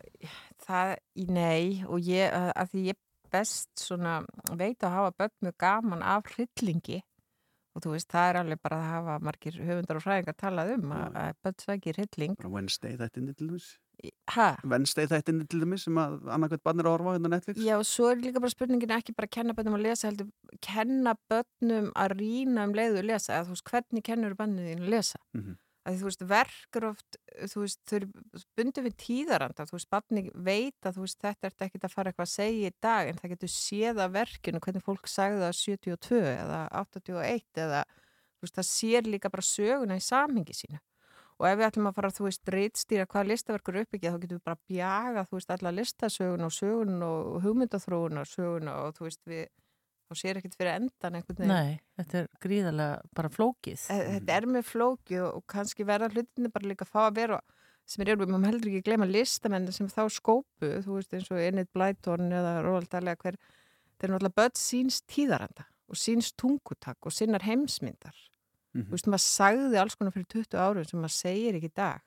það í nei og ég, að, því ég best svona, veit að hafa börn mjög gaman af hryllingi. Og þú veist, það er alveg bara að hafa margir höfundar og fræðingar talað um að, að börn sækir hrylling. Wednesday þættinni til dæmis Wednesday þættinni til dæmis sem að annarkvæmt barnir að horfa á hérna Netflix. Já, og svo er líka bara spurningin ekki bara að kenna börnum að lesa, heldur kenna börnum að rýna um leiðu að lesa eða þú veist, hvernig kennur börnum þín að lesa? Mhm. að þú veist, verkur oft þú veist, þau eru bundið við tíðaranda þú veist, barni veit að þú veist þetta ert ekki að fara eitthvað að segja í dag en það getur séð að verkinu hvernig fólk sagði það 72 eða 81 eða þú veist, það sér líka bara söguna í samhengi sínu og ef við ætlum að fara, þú veist, reytstýra hvað listaverkur er uppbyggja, þá getum við bara bjaga, þú veist, alla listasögun og sögun og hugmyndaþróun og sögun og þú veist, við, þá sér ekkert fyrir endan einhvern veginn. Nei, þetta er gríðarlega bara flókið. Þetta er með flókið og, kannski verða hlutinni bara líka að fá að vera sem er, við maður heldur ekki að gleyma listamenn sem þá skópu, þú veist, eins og Enid Blyton eða Róald Dalega hver, þeir eru náttúrulega börn síns tíðaranda og síns tungutak og sinnar heimsmyndar. Mhm. Þú veist, maður sagði alls konar fyrir 20 árum sem maður segir ekki í dag.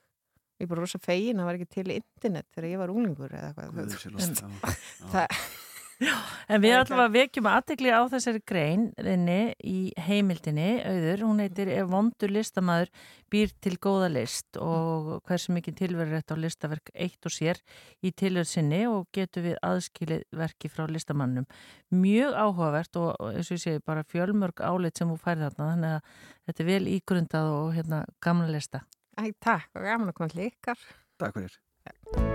Ég er bara rosa fegin, það var ekki til internet þegar ég var unglingur eða eitthvað. Guð sé lost, En- já, já. En við er ætlum að vekjum aðtekli á þessari greinni í heimildinni, auður, hún heitir Ef vondur listamæður býr til góða list og hversu mikið tilverður þetta á listaverk eitt og sér í tilverð sinni og getur við aðskilið verki frá listamannum. Mjög áhugavert og eins og ég segi bara fjölmörg áleitt sem þú færði þarna, þannig að þetta er vel ígrundað og hérna gamla lista. Æ, takk og gaman að koma til ykkar. Takk fyrir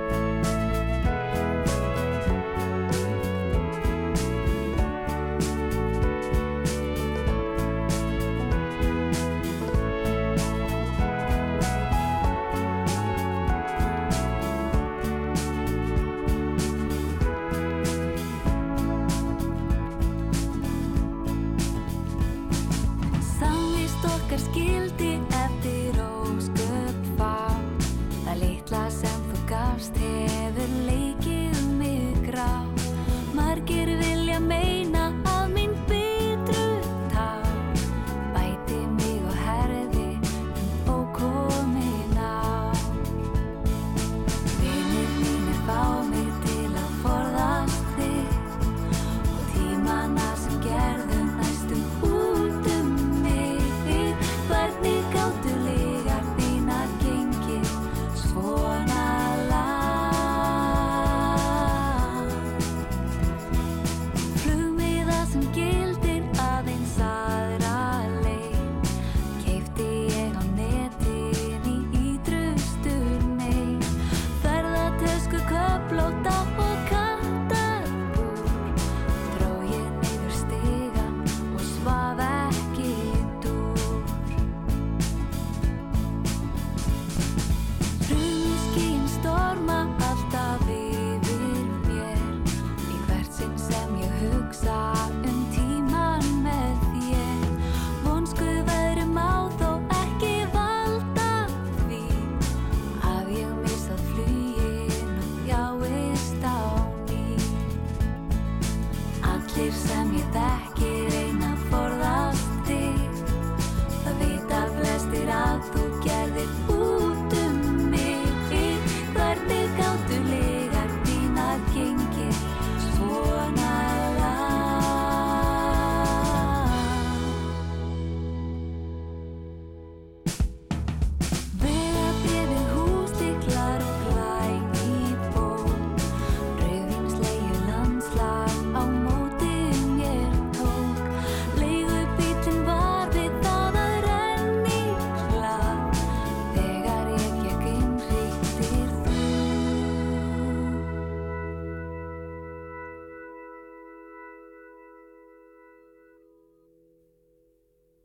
okkar skildi eftir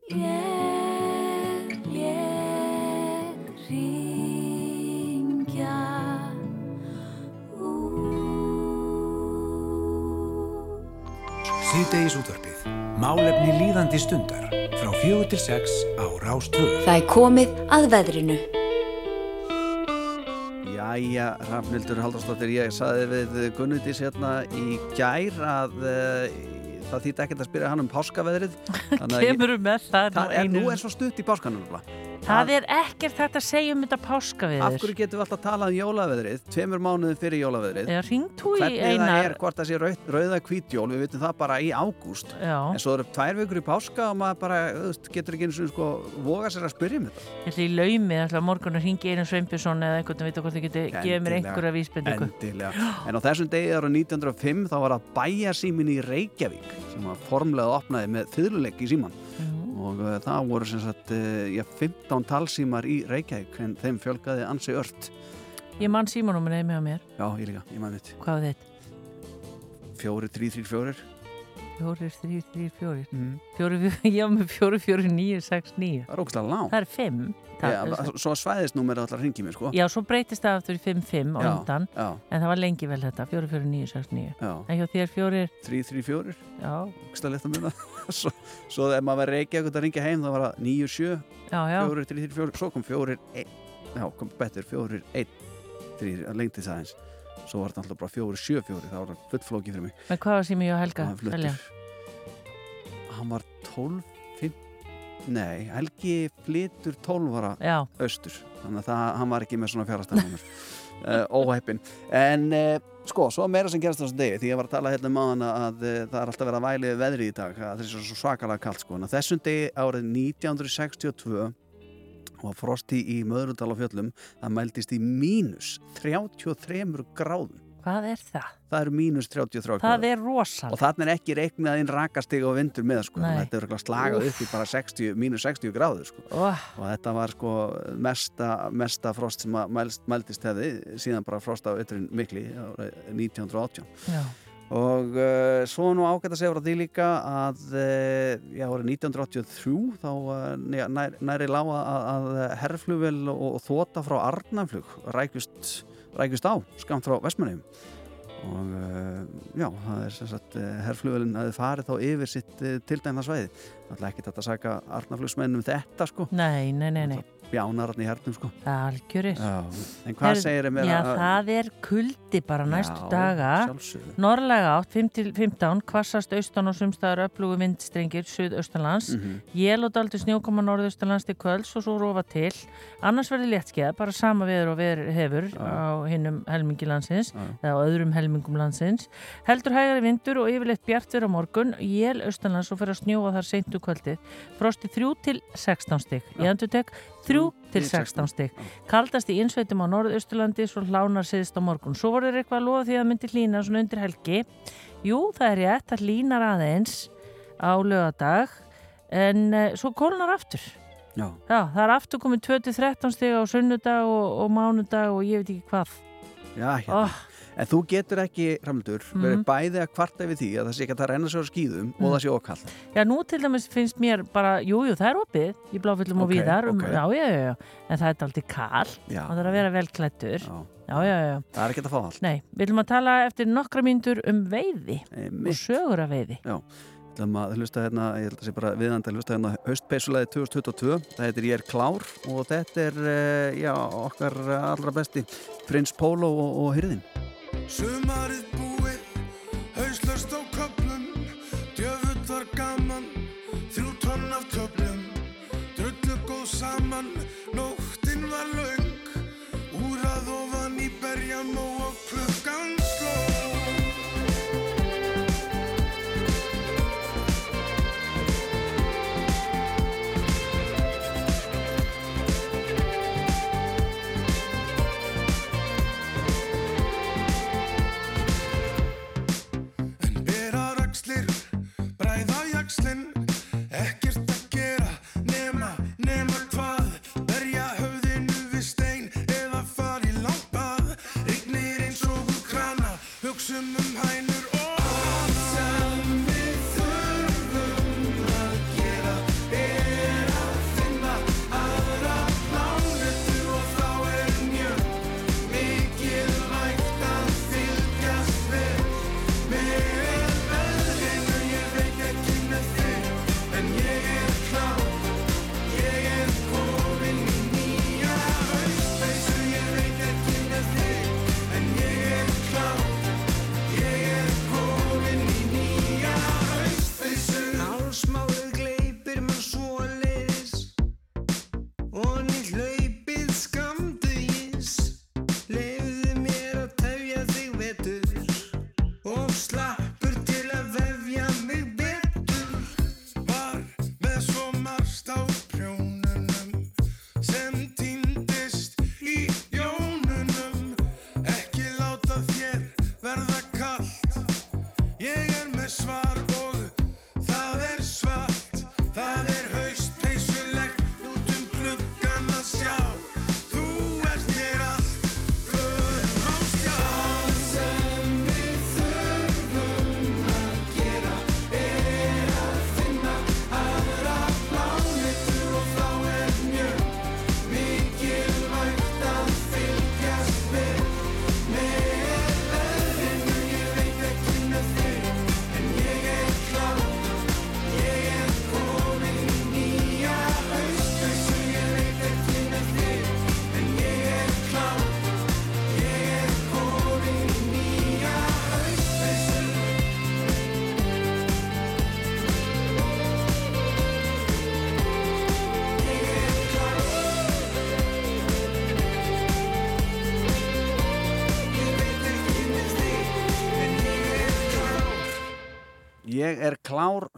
Ég lét hringja Síðdegis útvarpið. Málefni líðandi stundar. Frá fjögur til sex á Rástvöðu. Það er komið að veðrinu. Jæja, Rafnildur Haldarsdóttir, ég saði við Gunnudís hérna í gær að uh, það þýtti ekkert að spyrja hann um páskaveðrið. Kemur með það er, nú er svo stutt í páskanum. Það er ekkert þetta að segja um þetta páska við Af hverju getum við alltaf talað um jólaveðrið tveimur mánuðin fyrir jólaveðrið? Eða ringt þú í Hvernig það einar er, hvort það sé rauð, rauða hvítjól við vitum það bara í ágúst. Já. en svo eru tvær vikur í páska og maður bara veist, getur ekki eins og sko voga sér að spyrja um þetta. Ég ætla í laumi, að morgun að ringi Einar Sveinbjörnsson eða einhvern veit hvort þið geti gefið mér einhverja vísbendingu. Endilega. En á þessum degi ára 1905 þá var það bæjarsýmin í Reykjavík sem var formlega opnaði með þyrluleik í síman og uh, það voru sem sagt uh, já, 15 talsímar í Reykjavík en þeim fjölgaði ansi ört. Ég mann símanúmer eða með á mér. Já, ég líka, ég maður mitt Hvað var þitt? 4, 3, 3, 4 Fjórir, þrýr, þrýr, fjórir. Mm. Fjórir, fjórir, já með fjórir, fjórir, níu, sex, níu. Það er ógæslega lág Það er fimm Já, svo svæðisnúmer allar ringi mér sko. Já, svo breytist það aftur í 5-5 á Já, undan. já. En það var lengi vel þetta, 4-4-9-6-9 Já. En hjá þér fjórir? 3, 3, 4 Já. Ógæslega lett að muna. Svo, svo þegar maður var reykja að ringja heim þá var það 9, 7 Já, já. 4, 3, 3, 4 Svo kom 4, 1 Já, kom betur 4, 1 3, lengti það eins Svo var þetta alltaf bara 4, 7, 4 Það var það fullflóki fyrir mig. Men hvað var sími hjá Helga? Hann var 12, 5 Nei, Helgi flytur 12 ára austur Þannig að það, hann var ekki með svona fjárhastæðanumur uh, Óheppin En uh, sko, svo meira sem gerast þessum degi Því ég var að tala hérna um aðan að uh, það er alltaf verið að væli veðri í dag að Það er svo svakalega kalt sko. Þessum degi árið 1962 og frosti í Möðrundal á fjöllum það mældist í mínus 33 gráðum Hvað er það? það eru mínus 33 Það er rosalega og þarna er ekki reiknað inn rakastig og vindur með sko. Þetta er slagað upp í bara 60, mínus 60 gráður sko. oh. og þetta var sko mesta, mesta frost sem mælst, mældist hefði síðan bara frost á ytrin mikli árið 1918 Já. Og uh, svo nú ágætt að segja frá því líka að uh, já, árið 1983 þá uh, nær, næri lága að, að herrflugvel og, og þóta frá Arnaflug rækjust, rækjust á skamt frá Vestmannheim og já, það er sem sagt herrflugvelin að þið farið þá yfir sitt tildæmna svæði. Alltaf ekki þetta að saka Arnaflugsmennum þetta sko. Nei, nei, nei, nei bjánararni í hernum sko. Algjörir Já, en hvað segir mér Já, að- það er kuldi bara næstu Já, daga. sjálfsögðu. Norrlega átt 5-15 kvassast austan og sumstaðar öflugu vindstrengir suðaustanlands. Mhm. jél og daldi snjókoma norðaustanlands til kvölds og svo rofa til. Annars verður léttskeið, bara sama veður og veður hefur á hinnum helmingi landsins eða á öðrum helmingum landsins. Heldur hægari vindur og yfirleitt bjart verður á morgun. Jél austanlands og fyrir að snjóa þar seintu kvöldið. Frosti 3 til 16 stig. Ég endur tek 3 til 16 stig. Kaldast í innsveitum á norðausturlandi svo hlánar siðst á morgun. Svo voru þeir eitthvað að lofa því að það myndi hlýna svona undir helgi. Jú það er rétt að hlýnar aðeins á lögadag en uh, svo kólnar aftur. Já. það er aftur komið 2-13 stig á sunnudag og, og mánudag og ég veit ekki hvað. Já, hérna. Oh. En þú getur ekki, Ramldur, verið Mhm. bæði að kvarta við því að það sé ekki að það renna sér á skýðum og Mm. það sé okkall. Já, nú til dæmis finnst mér bara, jú, jú, það er opið í bláfyllum og Ok, víðar, um, ok. já, já, já, já, en það er aldrei kall Já. og það er að vera vel klættur. Já, já, já. já. Það er ekki að fá allt. Nei, við viljum að tala eftir nokkra myndur um veiði Einmitt. og sögur af veiði. Já, við ætlum að hlusta hérna, ég held að sé bara viðandi að hlusta hérna haustpeisulegði 2022. Það heitir Ég er klár og þetta er, eh, já, okkar allra besti Prins Pólo og, og Hyrðin. Sumarið búið, hauslöst á köplum, djöfull var gaman, þrjú tonn af töflum, drullu góð saman, nóttin var laung, úrað ofan í berjan og klukkan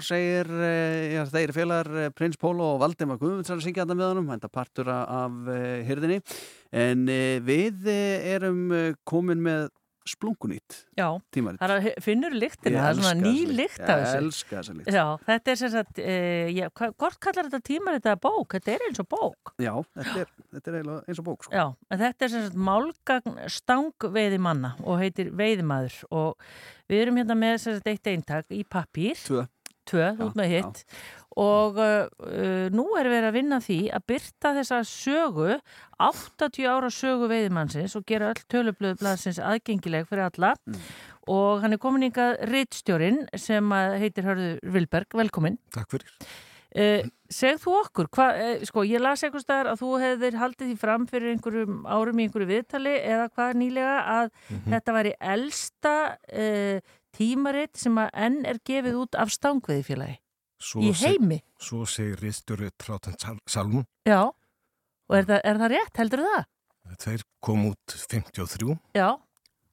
segir eh, já, þeir félagar eh, Prins Pólo og Valdimar Guðmundsson syngja þetta með honum, þetta partur af hyrðinni. En uh, við erum komin með splunkunýtt Já, tímarit. það er að finnur lyktina, Ég það er svona ný lykt af Ég þessu. elska þessa lykt. Já, þetta er sem sagt, já, hva- hvort kallar þetta tímarit eða bók? Þetta er eins og bók. Já, þetta er, þetta er eins og bók. Sko. Já, en þetta er sem sagt málgagn stangveiði manna og heitir veiðimaður og við erum hérna með sem sagt eitt eintak í pappír. Tvö. Tvö, ert með hitt. Og uh, nú er verið að vinna því að byrta þessa sögu, 80 ára sögu veiðimannsins og gera öll tölublöðblaðsins aðgengileg fyrir alla. Og hann er komin yngað rittstjórin sem heitir Hörður Vilberg, velkomin. Takk fyrir. Uh, segð þú okkur, hva, uh, sko ég las einhvers staðar að þú hefðir haldið því fram fyrir einhverjum árum í einhverju viðtali eða hvað nýlega að Mhm. þetta væri elsta uh, tímaritt sem að enn er gefið út af stangveiðifélagi Svo í seg- heimi. Svo segir Ríðstjóri Trátan Sal Salmún. Já, og er það, er það rétt, heldur það? Þeir kom út 53, Já,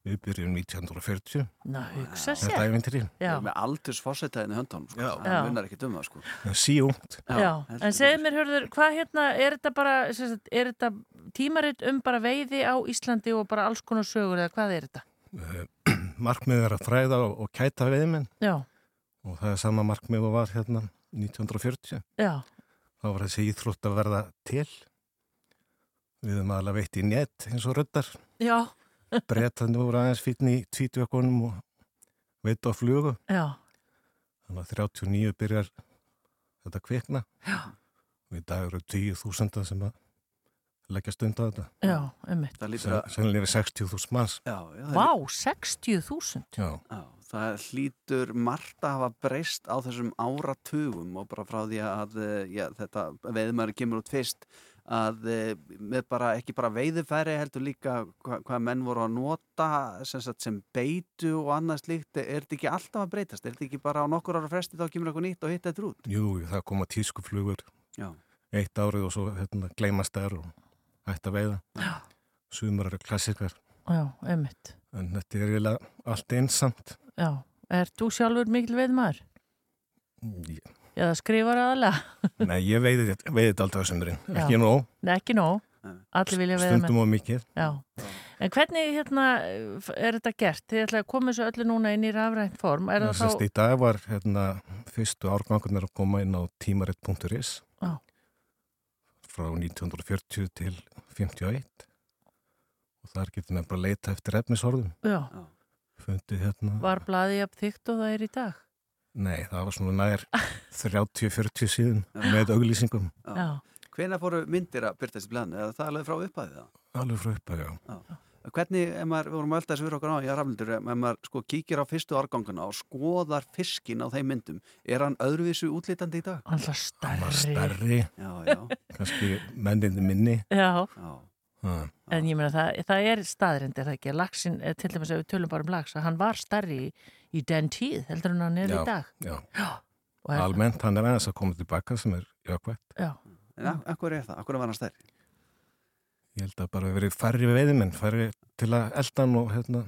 við byrjum 1940. ná, hugsa sér. Þetta æventýri. Já. Með aldursforsetaðin í höndunum, sko. Já. Það Já. munar ekki um það, sko. Síungt. Já, en segð mér hörður, hvað hérna, er þetta bara, sagt, er þetta tímaritt um bara veiði á Íslandi og bara alls konar sögur eða hvað er þetta? Markmið er að fræða og, og kæta veiðmenn Já, og það er sama markmið og var hérna 1940. já, Þá var þessi íþrótt að verða til. Við höfum aðalega veitt í net eins og röddar. já, Bretandi voru aðeins fítni í tvítvökkunum og veit á flugu. já, Þannig að 39 byrjar þetta kvikna. Já. Og í dag eru 10.000 sem að leggja stund á þetta. já, einmitt. Það lítur að... Sennilega við 60.000 manns. Já, já, Vá, 60.000? Já. Já, það hlýtur margt að hafa breyst á þessum áratugum og bara frá því að eh, já, þetta veiðmæri kemur út fyrst að eh, með bara, ekki bara veiðifæri heldur líka hva, hvað menn voru að nota sem, sagt, sem beitu og annað slíkt er þetta ekki alltaf að breytast? Er þetta ekki bara á nokkur ára fresti þá kemur eitthvað nýtt og hitt þetta út? Jú, það koma tískuflugur Já. eitt árið og svo hérna, gleymast þær og hætt að veiða. Já. Sumar eru klassikar. Já, einmitt. En þetta er eiginlega allt einsamt. Já, er þú sjálfur mikil veiðmaður? Ég- Eða skrifar aðalega? Nei, ég veiði þetta alltaf á sömurinn. Já. Ekki nóg, Nei, ekki nóg. Allir vilja veiða stundum og mikið. Já. En hvernig hérna er þetta gert? Þið ætlaði að koma þessu öllu núna inn í rafrænt form. Er það Sest, þá... í dag var hérna, fyrstu árgangurnar að koma inn á tímaritt.is Já. Frá 1940 til 51 og þar getur nefnilega að leita eftir efnisorðum. Já. Fundið hérna, Var blaðið jafn þygt og það er í dag? nei það var svona nær 30-40 síðan með auglýsingum. Já. Hvenær fóru myndir að í blæðinu? Er það alveg frá upphæðið það? Alveg frá upphæði, já. Já. Hvernig, ef maður, við vorum að ölda þessu fyrir okkur á, ég rafnildur, ef maður sko kíkir á fyrstu árganguna og skoðar fiskin á þeim myndum, er hann öðruvísu útlítandi í dag? Hann var stærri. Hann var stærri, Já, já. kannski menninni minni. Já. Já. Ha. En ég meina það, það er staðrind, er það ekki? Laxin, eh, til dæmis ef við tölum bara um lax, að hann var stærri í, í den tíð, heldur en hann er Já, í dag. já. Og er- Almennt hann er aðeins að koma tilbaka sem er jákvæmt. Já. En ak- akkur er það? Akkur var hann stærri? Ég held að bara verið færri veiðimenn, færri til að eldan og hérna,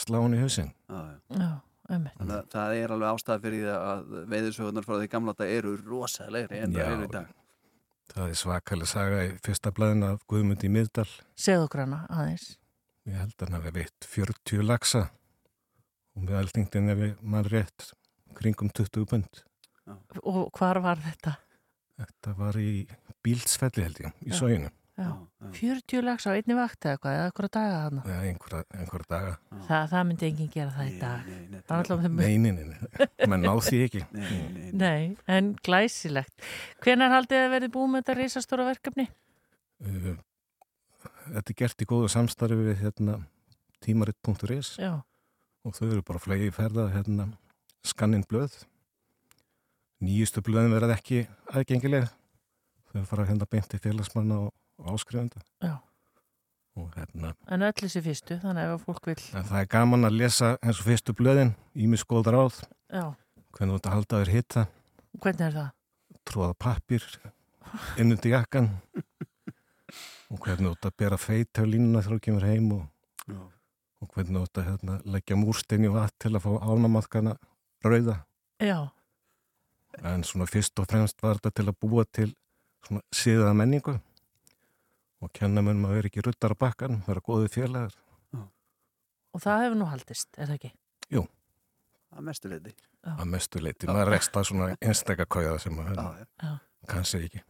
slá hann í einmitt. Þannig að það er alveg ástæði fyrir því að veiðisögunar frá því gamla þetta eru rosalegri en það eru í dag. Það er svakalega saga í fyrsta blæðin af Guðmundi í Miðdal. Segðu okkur hana aðeins. Ég held að hann hafi veitt 40 laxa og með eldingdin er við mann rétt kringum 20 pund. Og hvar var þetta? Þetta var í Bílsfelli held ég, í Já. Sóginu. Já. 40 lags á einni vakt eða hvað, eða að daga þarna. Já, einhverja, einhverja daga. Það, það myndi enginn gera það í dag. Alltaf um... Nei, nei, nei, nei. menn ná því ekki. Nei, en glæsilegt. Hvenær haldið að verði búið með þetta reisastóra verkefni? Uh, Þetta er gert í góðu samstarfi við hérna, tímaritt.is Já. og þau eru bara flegi ferða hérna, skannin blöð. Nýjustu blöðin verða ekki aðgengileg. Þau fara hérna beint til félagsmanna og, og áskrifenda. Já. Og hérna, En öll þessi fyrstu, þannig ef fólk vil... en það er gaman að lesa eins og fyrstu blöðin, ímis góð ráð, Já. hvernig þú ert að halda þér hitta, Hvernig er það? tróða pappir innundi jakkan og hvernig þú ert að bera feit á línuna þegar þú kemur heim og, og hvernig þú ert að hérna, leggja múrstein í vatn til að fá ánamaðkana rauða. Já. En svona fyrst og fremst var þetta til að búa til svona síðaða menningu og kenna mönnum að vera ekki ruttar á bakkan, vera góðið félagar. Og það hefur nú haldist, er það ekki? Jú, Að mestu leiti. að mestu leiti. Maður rekst að svona einstakka kauða sem maður kannski ekki.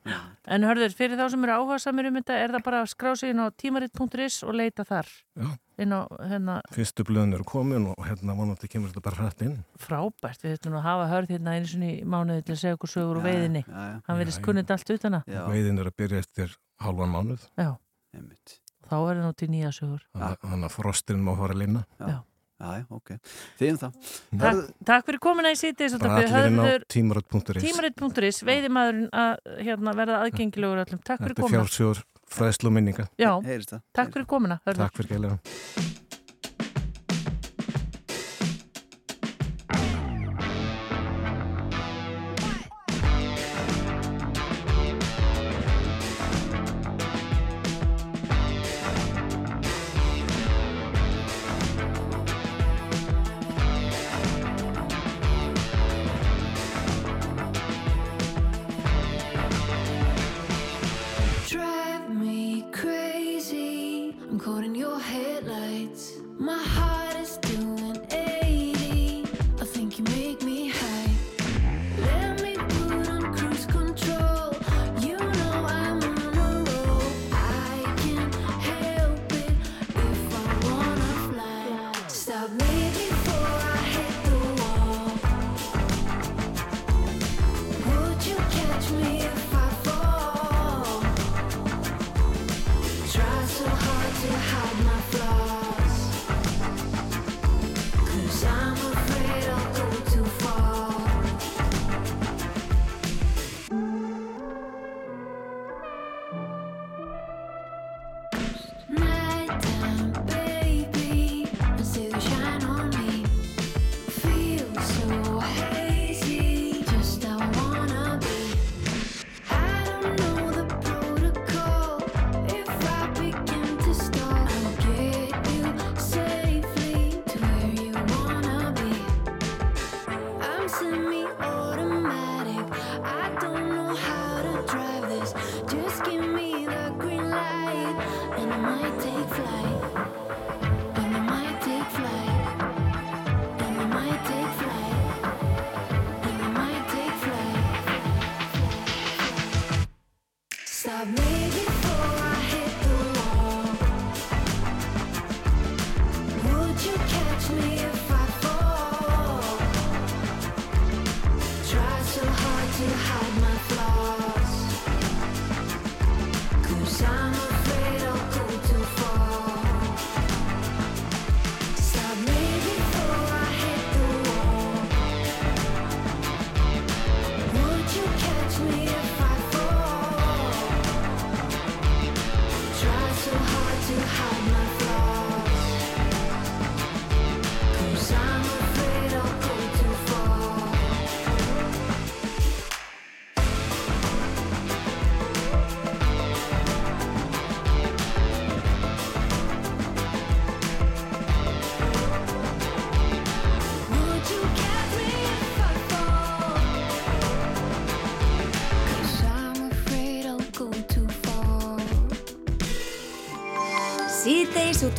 En hörður, fyrir þá sem eru áhuga samir um þetta, er það bara að skrá sig inn á tímarit.is og leita þar? Já. Inn á, hérna, Fyrstu blöðin eru komin og hérna vonandi kemur þetta bara hrætt inn. frábært, við ætlum að hafa hörð hérna einu sinni í mánuði til að segja okkur sögur úr veiðinni. já, já. Hann verðist kunnit allt utan að. Veiðin er að byrja eftir halvan mánuð. Já. Einmitt. Þá er það nú til nýja sögur. Þannig að frostin má fara að linna. Já. Já, já, ok. Þið um það. Takk, takk fyrir komuna í sítið Bara allir inn á tímarit.is. Tímarit.is, veiðimaðurinn að hérna, verða aðgengilegur öllum. Takk fyrir Þetta er komuna. fjársugur fræðslu og minninga. Já, Heyrist það. takk fyrir komuna. Hörður. Takk fyrir gælega.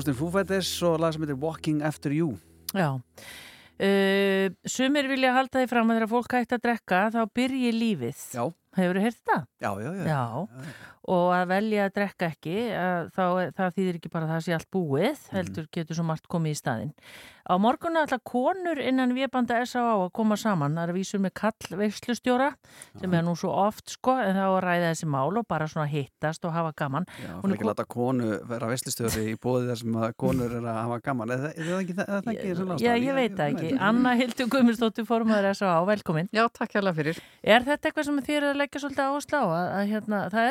Hljóðumstin Foo Fighters og lag sem heitir Walking After You. Já. Uh, sumir vilja halda því fram að þegar fólk hægt að drekka þá byrji lífið. Já. Hefur þið heyrt það? Já, já, já. Já, og að velja að drekka ekki, að, þá, það þýðir ekki bara að það sé allt búið, heldur getur svo margt komið í staðinn. Á morgunu ætla konur innan viðbanda S.A.A. að koma saman, það er að vísur með kall veislustjóra, sem er nú svo oft sko, en þá að ræða þessi mál og bara svona hittast og hafa gaman. Já, Hún fyrir er ekki að láta konu vera veislistöri í bóði þar sem að konur er að hafa gaman. Er það, er það ekki, er það ekki svona Já, ég veit það ekki. Anna Hildur Guðmundsdóttir formaður S.A.A. velkomin. Já, takk hjá fyrir. Er þetta eitthvað sem þið eru að leggja svolítið áherslu á? Að, að, hérna, það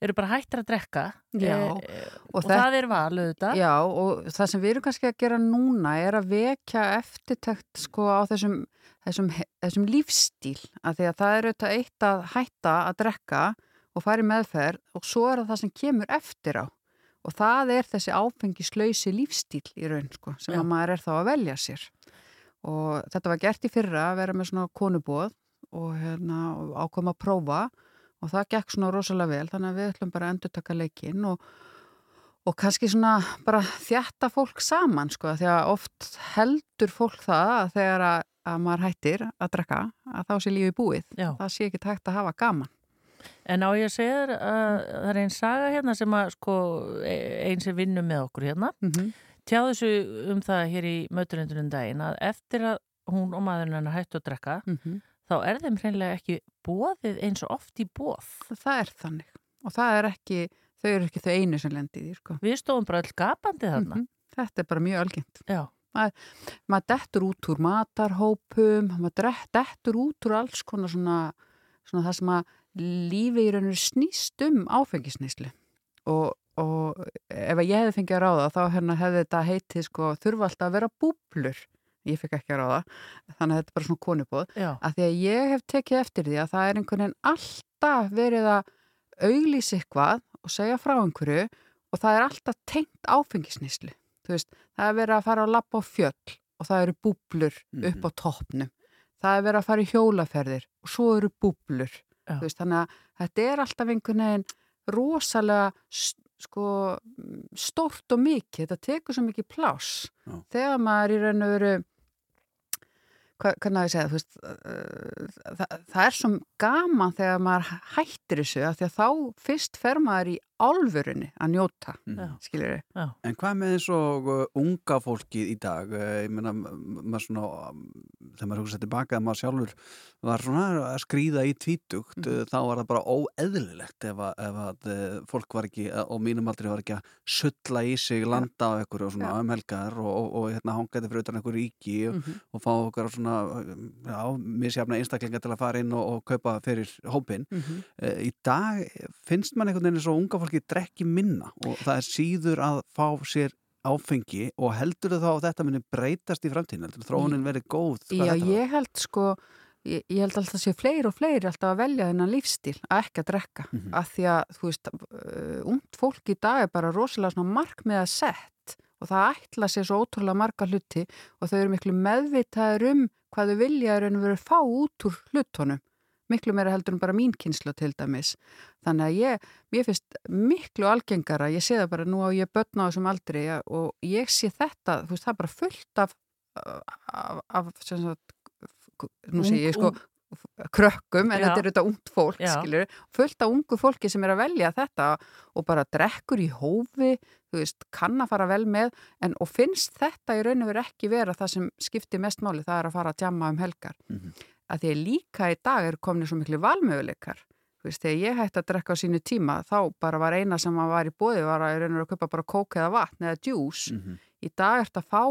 eru að eru bara hættir að drekka Já, e, og, og það er val auðvitað. Já, og það sem við erum kannski að gera núna er að vekja eftirtækt sko á þessum, þessum, þessum lífstíl, af því að það er auðvitað eitt að hætta að drekka og fara í meðferð og svo er það það sem kemur eftir á og það er þessi áfengislausi lífstíl í raun sko, sem Já. að maður er þá að velja sér og þetta var gert í fyrra að vera með svona konubóð og, hérna, og ákoma að prófa og það gekk svona rosalega vel þannig að við ætlum bara að endur taka leikinn og, og kannski svona bara þjætta fólk saman sko því að oft heldur fólk það að þegar að, að maður hættir að drekka að þá sé lífið búið Já. það sé ekki tækt að hafa gaman En á ég að segja þér að það er einn saga hérna sem að sko einn sem vinnur með okkur hérna mm -hmm. tjáðu þessu um það hér í möturindunum daginn að eftir að hún og maðurinn hennar hættu að drekka Mhm. Þá er þeim hreinlega ekki bóðið eins og oft í bóð. það er þannig og það er ekki, þau eru ekki þau einu sem lendi í því sko Við stóðum bara öll gapandi þarna. Mhm. þetta er bara mjög algengt Já. maður, maður dettur út úr matarhópum maður dettur út úr alls konar svona, svona það sem að lífi í rauninu snýst um áfengisnýslu og, og ef ég hefði fengið að ráða þá hérna hefði þetta heitið sko þurfa alltaf að vera búblur ég fekk ekki að ráða þannig að þetta er bara svona konubóð að því að ég hef tekið eftir því að það er einhvern veginn alltaf verið að auglýsa eitthvað og segja frá einhverju og það er alltaf tengt áfengisnýslu það er verið að fara að lappa á fjöll og það eru búblur upp á toppnum. Það er verið að fara í hjólaferðir og svo eru búblur. Veist, þannig að þetta er alltaf einhvern veginn rosalega sko stórt og mikið, þetta tekur svo mikið pláss Já. þegar maður í raun og veru hvernig að ég segja veist, það, það er svo gaman þegar maður hættir þessu af því að þá fyrst fer maður í álfurunni að njóta, Já. skilur við. En hvað með eins og uh, unga fólkið í dag? Uh, Ég meina, m- maður svona, um, þegar maður hugsa tilbaka að maður sjálfur var svona að skrýða í tvítugt, uh, þá var það bara óeðlilegt ef að, ef að uh, fólk var ekki, og mínum aldrei var ekki að sulla í sig, landa á ekkur og svona Já. um helgar og, og, og hérna hangaði fyrir utan einhver ríki og, Mhm. og fá okkar svona, já, misjafna einstaklinga til að fara inn og, og kaupa fyrir hópin. Uh, Í dag finnst mann einhvern veginn eins og unga fólki drekki minna og það er síður að fá sér áfengi og heldur þau þá að þetta muni breytast í framtíðin, heldur þróunin verið góð Já, ég held sko, ég, ég held alltaf að sé fleiri og fleiri alltaf að velja þennan lífstíl að ekki að drekka, Mhm. af því að þú veist, uh, ungt fólk í dag er bara rosalega svona markmið að sett og það ætla sér svo ótrúlega marga hluti og þau eru miklu meðvitaður um hvað þau vilja er en veru fá út úr hlutunum miklu meira heldur en bara mín kynslu til dæmis. Þannig að ég, mér finnst miklu algengara, ég sé það bara nú á ég börn á þessum aldri ja, og ég sé þetta, þú veist, það er bara fullt af, af, af sem sagt, nú sé ég sko, krökkum, en Já. þetta er þetta ungt fólk, skilur, fullt af ungu fólki sem er að velja þetta og bara drekkur í hófi, þú veist, kann að fara vel með, en og finnst þetta í raun og veru ekki vera það sem skiptir mest máli, það er að fara að djamma um helgar. Mhm. Að því líka í dag er komin svo miklu valmöguleikar. Veist, þegar ég hætti að drekka á sínu tíma, þá bara var eina sem var í bóði var að veru að kaupa bara kók eða vatn eða djús. Mhm. Í dag ert að fá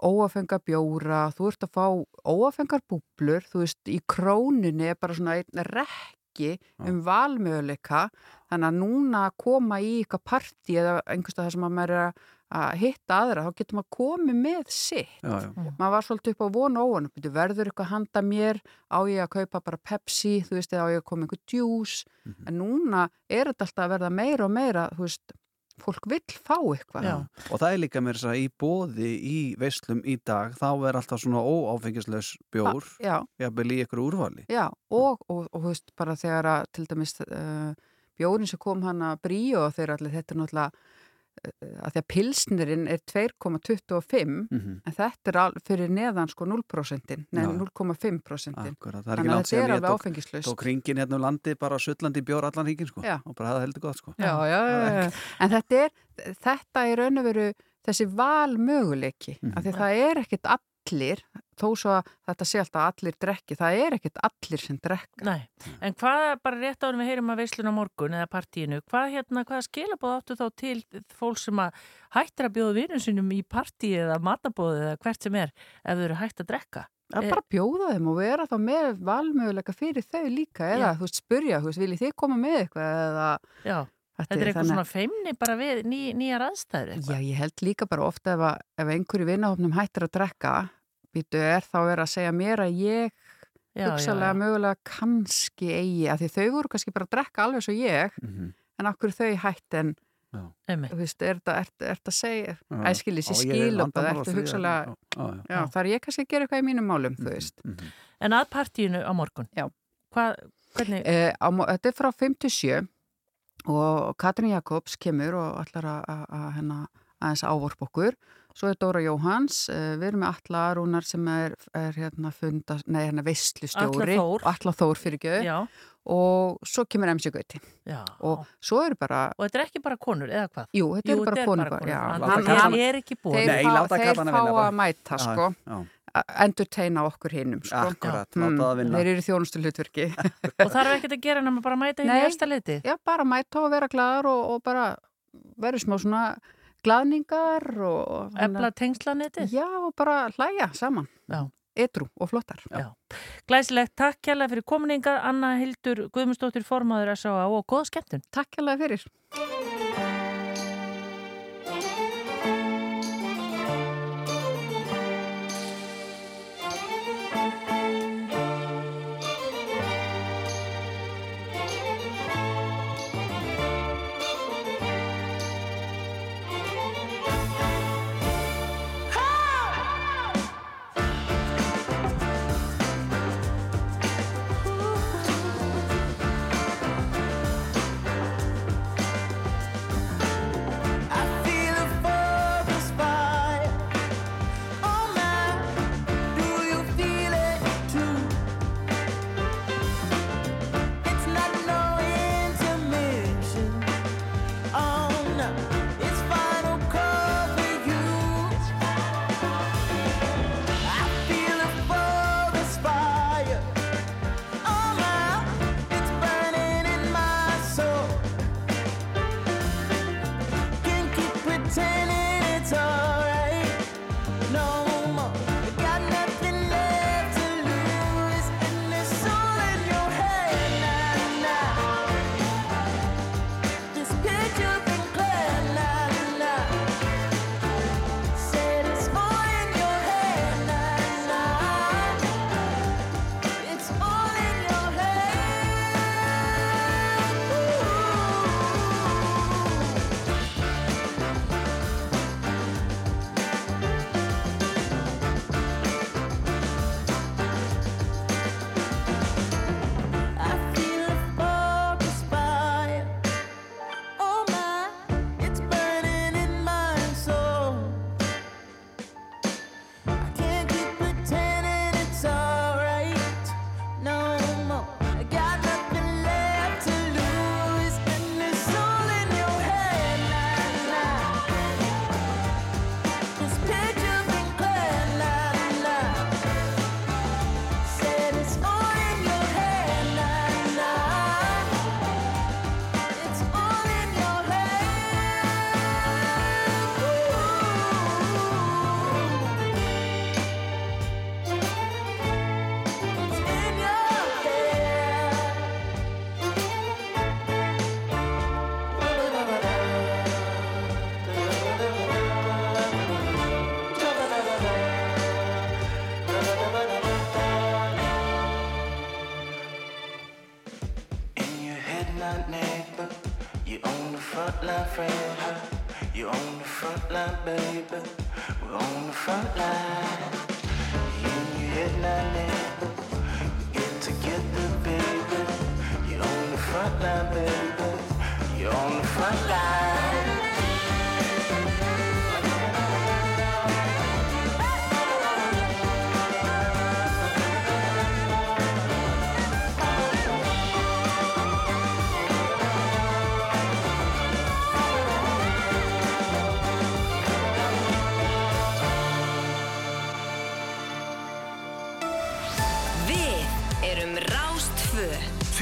óafengar bjóra, þú ert að fá óafengar búblur, þú veist, í krónunni er bara svona einn rekki um valmöguleika, þannig að núna að koma í eitthvað partí eða einhverstað þar sem að maður er að- að hitta aðra, þá getur maður komið með sitt. Já, já. Maður var svolítið upp á vonu og Bíddu, verður eitthvað handa mér, á ég að kaupa bara Pepsi, þú veist, eða á ég að koma einhver djús, Mhm. en núna er þetta alltaf að verða meira og meira, þú veist, fólk vill fá eitthvað. Já. Og það er líka mér þess að í bóði í veislum í dag, þá er alltaf svona óáfengislaus bjór, Já. jafnvel í ykkur úrvali. Já, og, og, og þú veist, bara þegar að til dæmis uh, bjórin sem kom hann að bríu og þeir allir, þetta er náttúrulega að því að pilsnirinn er 2,25 Mhm. en þetta er al, fyrir neðan sko 0% nei Já. 0,5% Akkurat, það er þannig ekki að langt þetta er alveg áfengislaust tók ringin hérna um landi bara sullandi bjór allan ríkin sko Já. og bara hafði heldur gott sko já, já, en þetta er þetta er raun og veru þessi valmöguleiki Mhm. af því það er ekkit allir þó svo að þetta sé alltaf að allir drekki það er ekkit allir sem drekka Nei, en hvað, bara rétt en við heyrum að veislun á morgun eða partíinu, hvað hérna, hvað skilabóð áttu þá til fólk sem að hættir að bjóða vinum sínum í partí eða matabóð eða hvert sem er ef þau eru hætt að drekka? að bara bjóða þeim og vera þá með valmöguleika fyrir þau líka eða Já. þú veist spurja, þú veist, viljið þið koma með eitthvað eða Já, þetta er eitthvað svona feimni bara við ný, nýjar aðstæður Já, ég held líka bara ofta ef, að, ef einhverju vinnahopnum hættir að drekka býtu er þá verið að segja mér að ég hugsalega mögulega kannski eigi að því þau voru kannski bara að drekka alveg svo ég Mhm. en okkur þau hætt en þú veist, er þetta að segja æskilis, er skil og á ertu hugsalega þar er ég kannski að gera eitthvað í mínum málum, þú veist En að partíinu á morgun? Já. Hvað, hvernig? Eh, á, þetta er frá 57 og Katrin Jakobs kemur og ætlar að, að, að hennar aðeins ávorp okkur. Svo er Dóra Jóhans, uh, við erum með Alla Rúnar sem er, er hérna funda, nei hérna veistlustjóri. Atla Þór. Atla Þór fyrir göð. Já. Og svo kemur MC Gauti. Já. Og svo eru bara... Og þetta er ekki bara konur, eða hvað? Jú, þetta eru bara konur. bara, já. Hann, Hann- er ekki búin. Þeir, Nei, fá, láta þeir fá vinna bara. að mæta, Já, sko. já. að Entertaina okkur hinnum, sko. Akkurat, láta það vinna. Þeir eru þjónustu hlutverki. Og þarf ekkert að gera nema bara að mæta hérna í efsta liti? Já, bara mæta og vera glaðar og, og bara vera smá svona glaðningar og... Efla tengslaneti? Já, og bara hlæja saman. Já. Edru og flottar. Já. Glæsilegt, takk kjærlega fyrir kominninga Anna Hildur Guðmundsdóttir formaður S.A.A. og góða skemmtun. Takk kjærlega fyrir.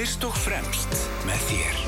Fyrst og fremst með þér.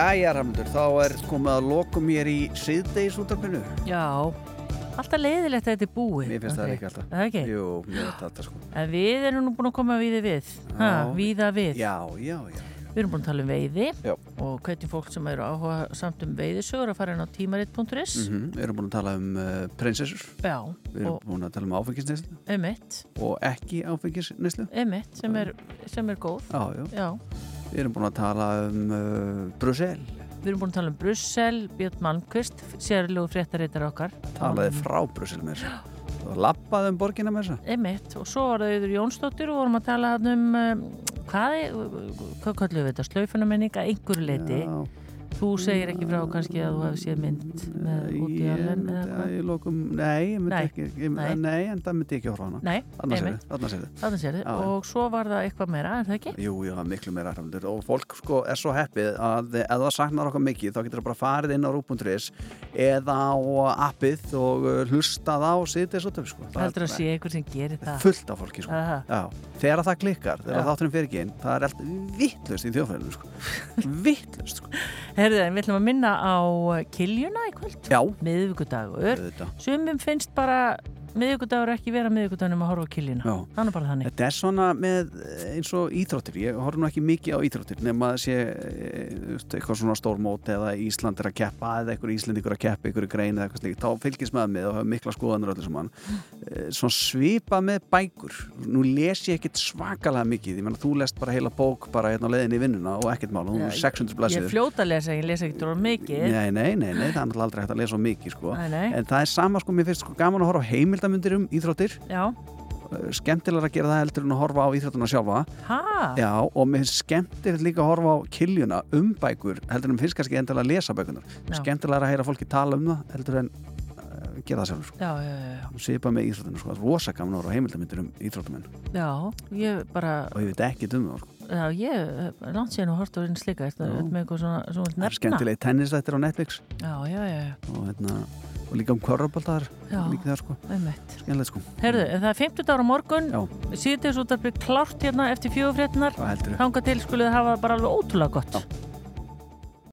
Jæja, Ramdur, þá er komið að lokum mér í síðdeis útarpinu. Já, alltaf leiðilegt að þetta er búið. Mér finnst það Andri. ekki alltaf. Það ekki? Jú, mér finnst þetta sko. En við erum nú búin að koma við við. Ha, Já. víða við. Já, já, já. Við erum búin að tala um veiði Já. og hvernig fólk sem eru áhuga samt um veiðisögur að fara inn á tímarit.is Mhm, Við erum búin að tala um uh, prinsessur Já, Við erum búin að tala um áfengisneislu emitt, og ekki áfengisneislu emitt sem er, sem er góð. Já, já. Já. Við erum búin að tala um uh, Brussel. Við erum búin að tala um Brussel, Björn Malmqvist, sérlegu fréttareitar okkar. talaði frá Brussel með þessu og lappaði um borgina með þessu Emitt, og svo var það yfir Jónsdóttir og vorum að tala um, um hvað er, hvað kallum við þetta, slaufunamenning að einhverju leiti. Þú segir ekki frá kannski að þú hefði séð mynd með út í alveg eða Já, hvað? ég lokum, nei, ég myndi ekki ég, Nei. nei. en það myndi ekki horfa hana Nei, einmitt. Þannig sér þið, Já, já. og svo var það eitthvað meira, er það ekki? Jú, er miklu meira hræfndur og fólk sko er svo heppið að ef það saknar okkar mikið þá getur það bara farið inn á rú.is eða á appið og uh, hlustað á sitið svo töf sko. Það Heldur að sé einhver sem gerir það? fullt af fólki sko. Já, þegar það klikkar, þegar Já. þátturinn fyrir ekki inn það er allt vittlust í þjóðfælinu sko. vittlust sko. Herðu, en við ætlum að minna á kiljuna í kvöld. Já. Miðvíkudagur. Sumum finnst bara miðvíkudagur ekki vera miðvíkudagunum að horfa á kiljuna. Já. Þannig bara þannig. Þetta er svona með eh, eins og íþróttir, ég horf nú ekki mikið á íþróttir nema að sé eh, eitthvað svona stórmót eða Ísland er að keppa eða eitthvað Íslendingur að keppa, eitthvað grein eða eitthvað slíkt, þá maður með og hafa mikla skoðanur öllu saman. Eh, Svona svipa með bækur, nú les ég ekkit svakalega mikið, ég menna þú lest bara heila bók bara hérna á leiðinni í vinnuna og ekkert mál, hún er 600 Ég blaðsir. er fljóta lesa, ég lesa ekki heimildamundir um íþróttir Já. skemmtilega að gera það heldur en að horfa á íþróttuna sjálfa? Já, og mér finnst skemmtilegt líka að horfa á kiljuna um bækur heldur en mér finnst kannski endilega að lesa bækunar skemmtilega að heyra fólki tala um það heldur en uh, gera það sjálfur sko. Já. Svipa með íþróttuna, sko, það er rosa gaman að horfa á heimildamindir um ég bara, og ég veit ekki um það sko. já, ég, er langt síðan og hort á einn slika, þetta er með eitthvað svona, svona nefna. skemmtilegi tennisættir á Netflix Já, já, já, já. og, hérna, og líka um Já. líka það sko Einmitt. skemmtilegt sko Herðu, en það er 50 ára morgun, Já. síðdeis útarpið klárt hérna eftir fjögufréttinar, Hvað heldurðu? þanga til skulið hafa bara alveg ótrúlega gott.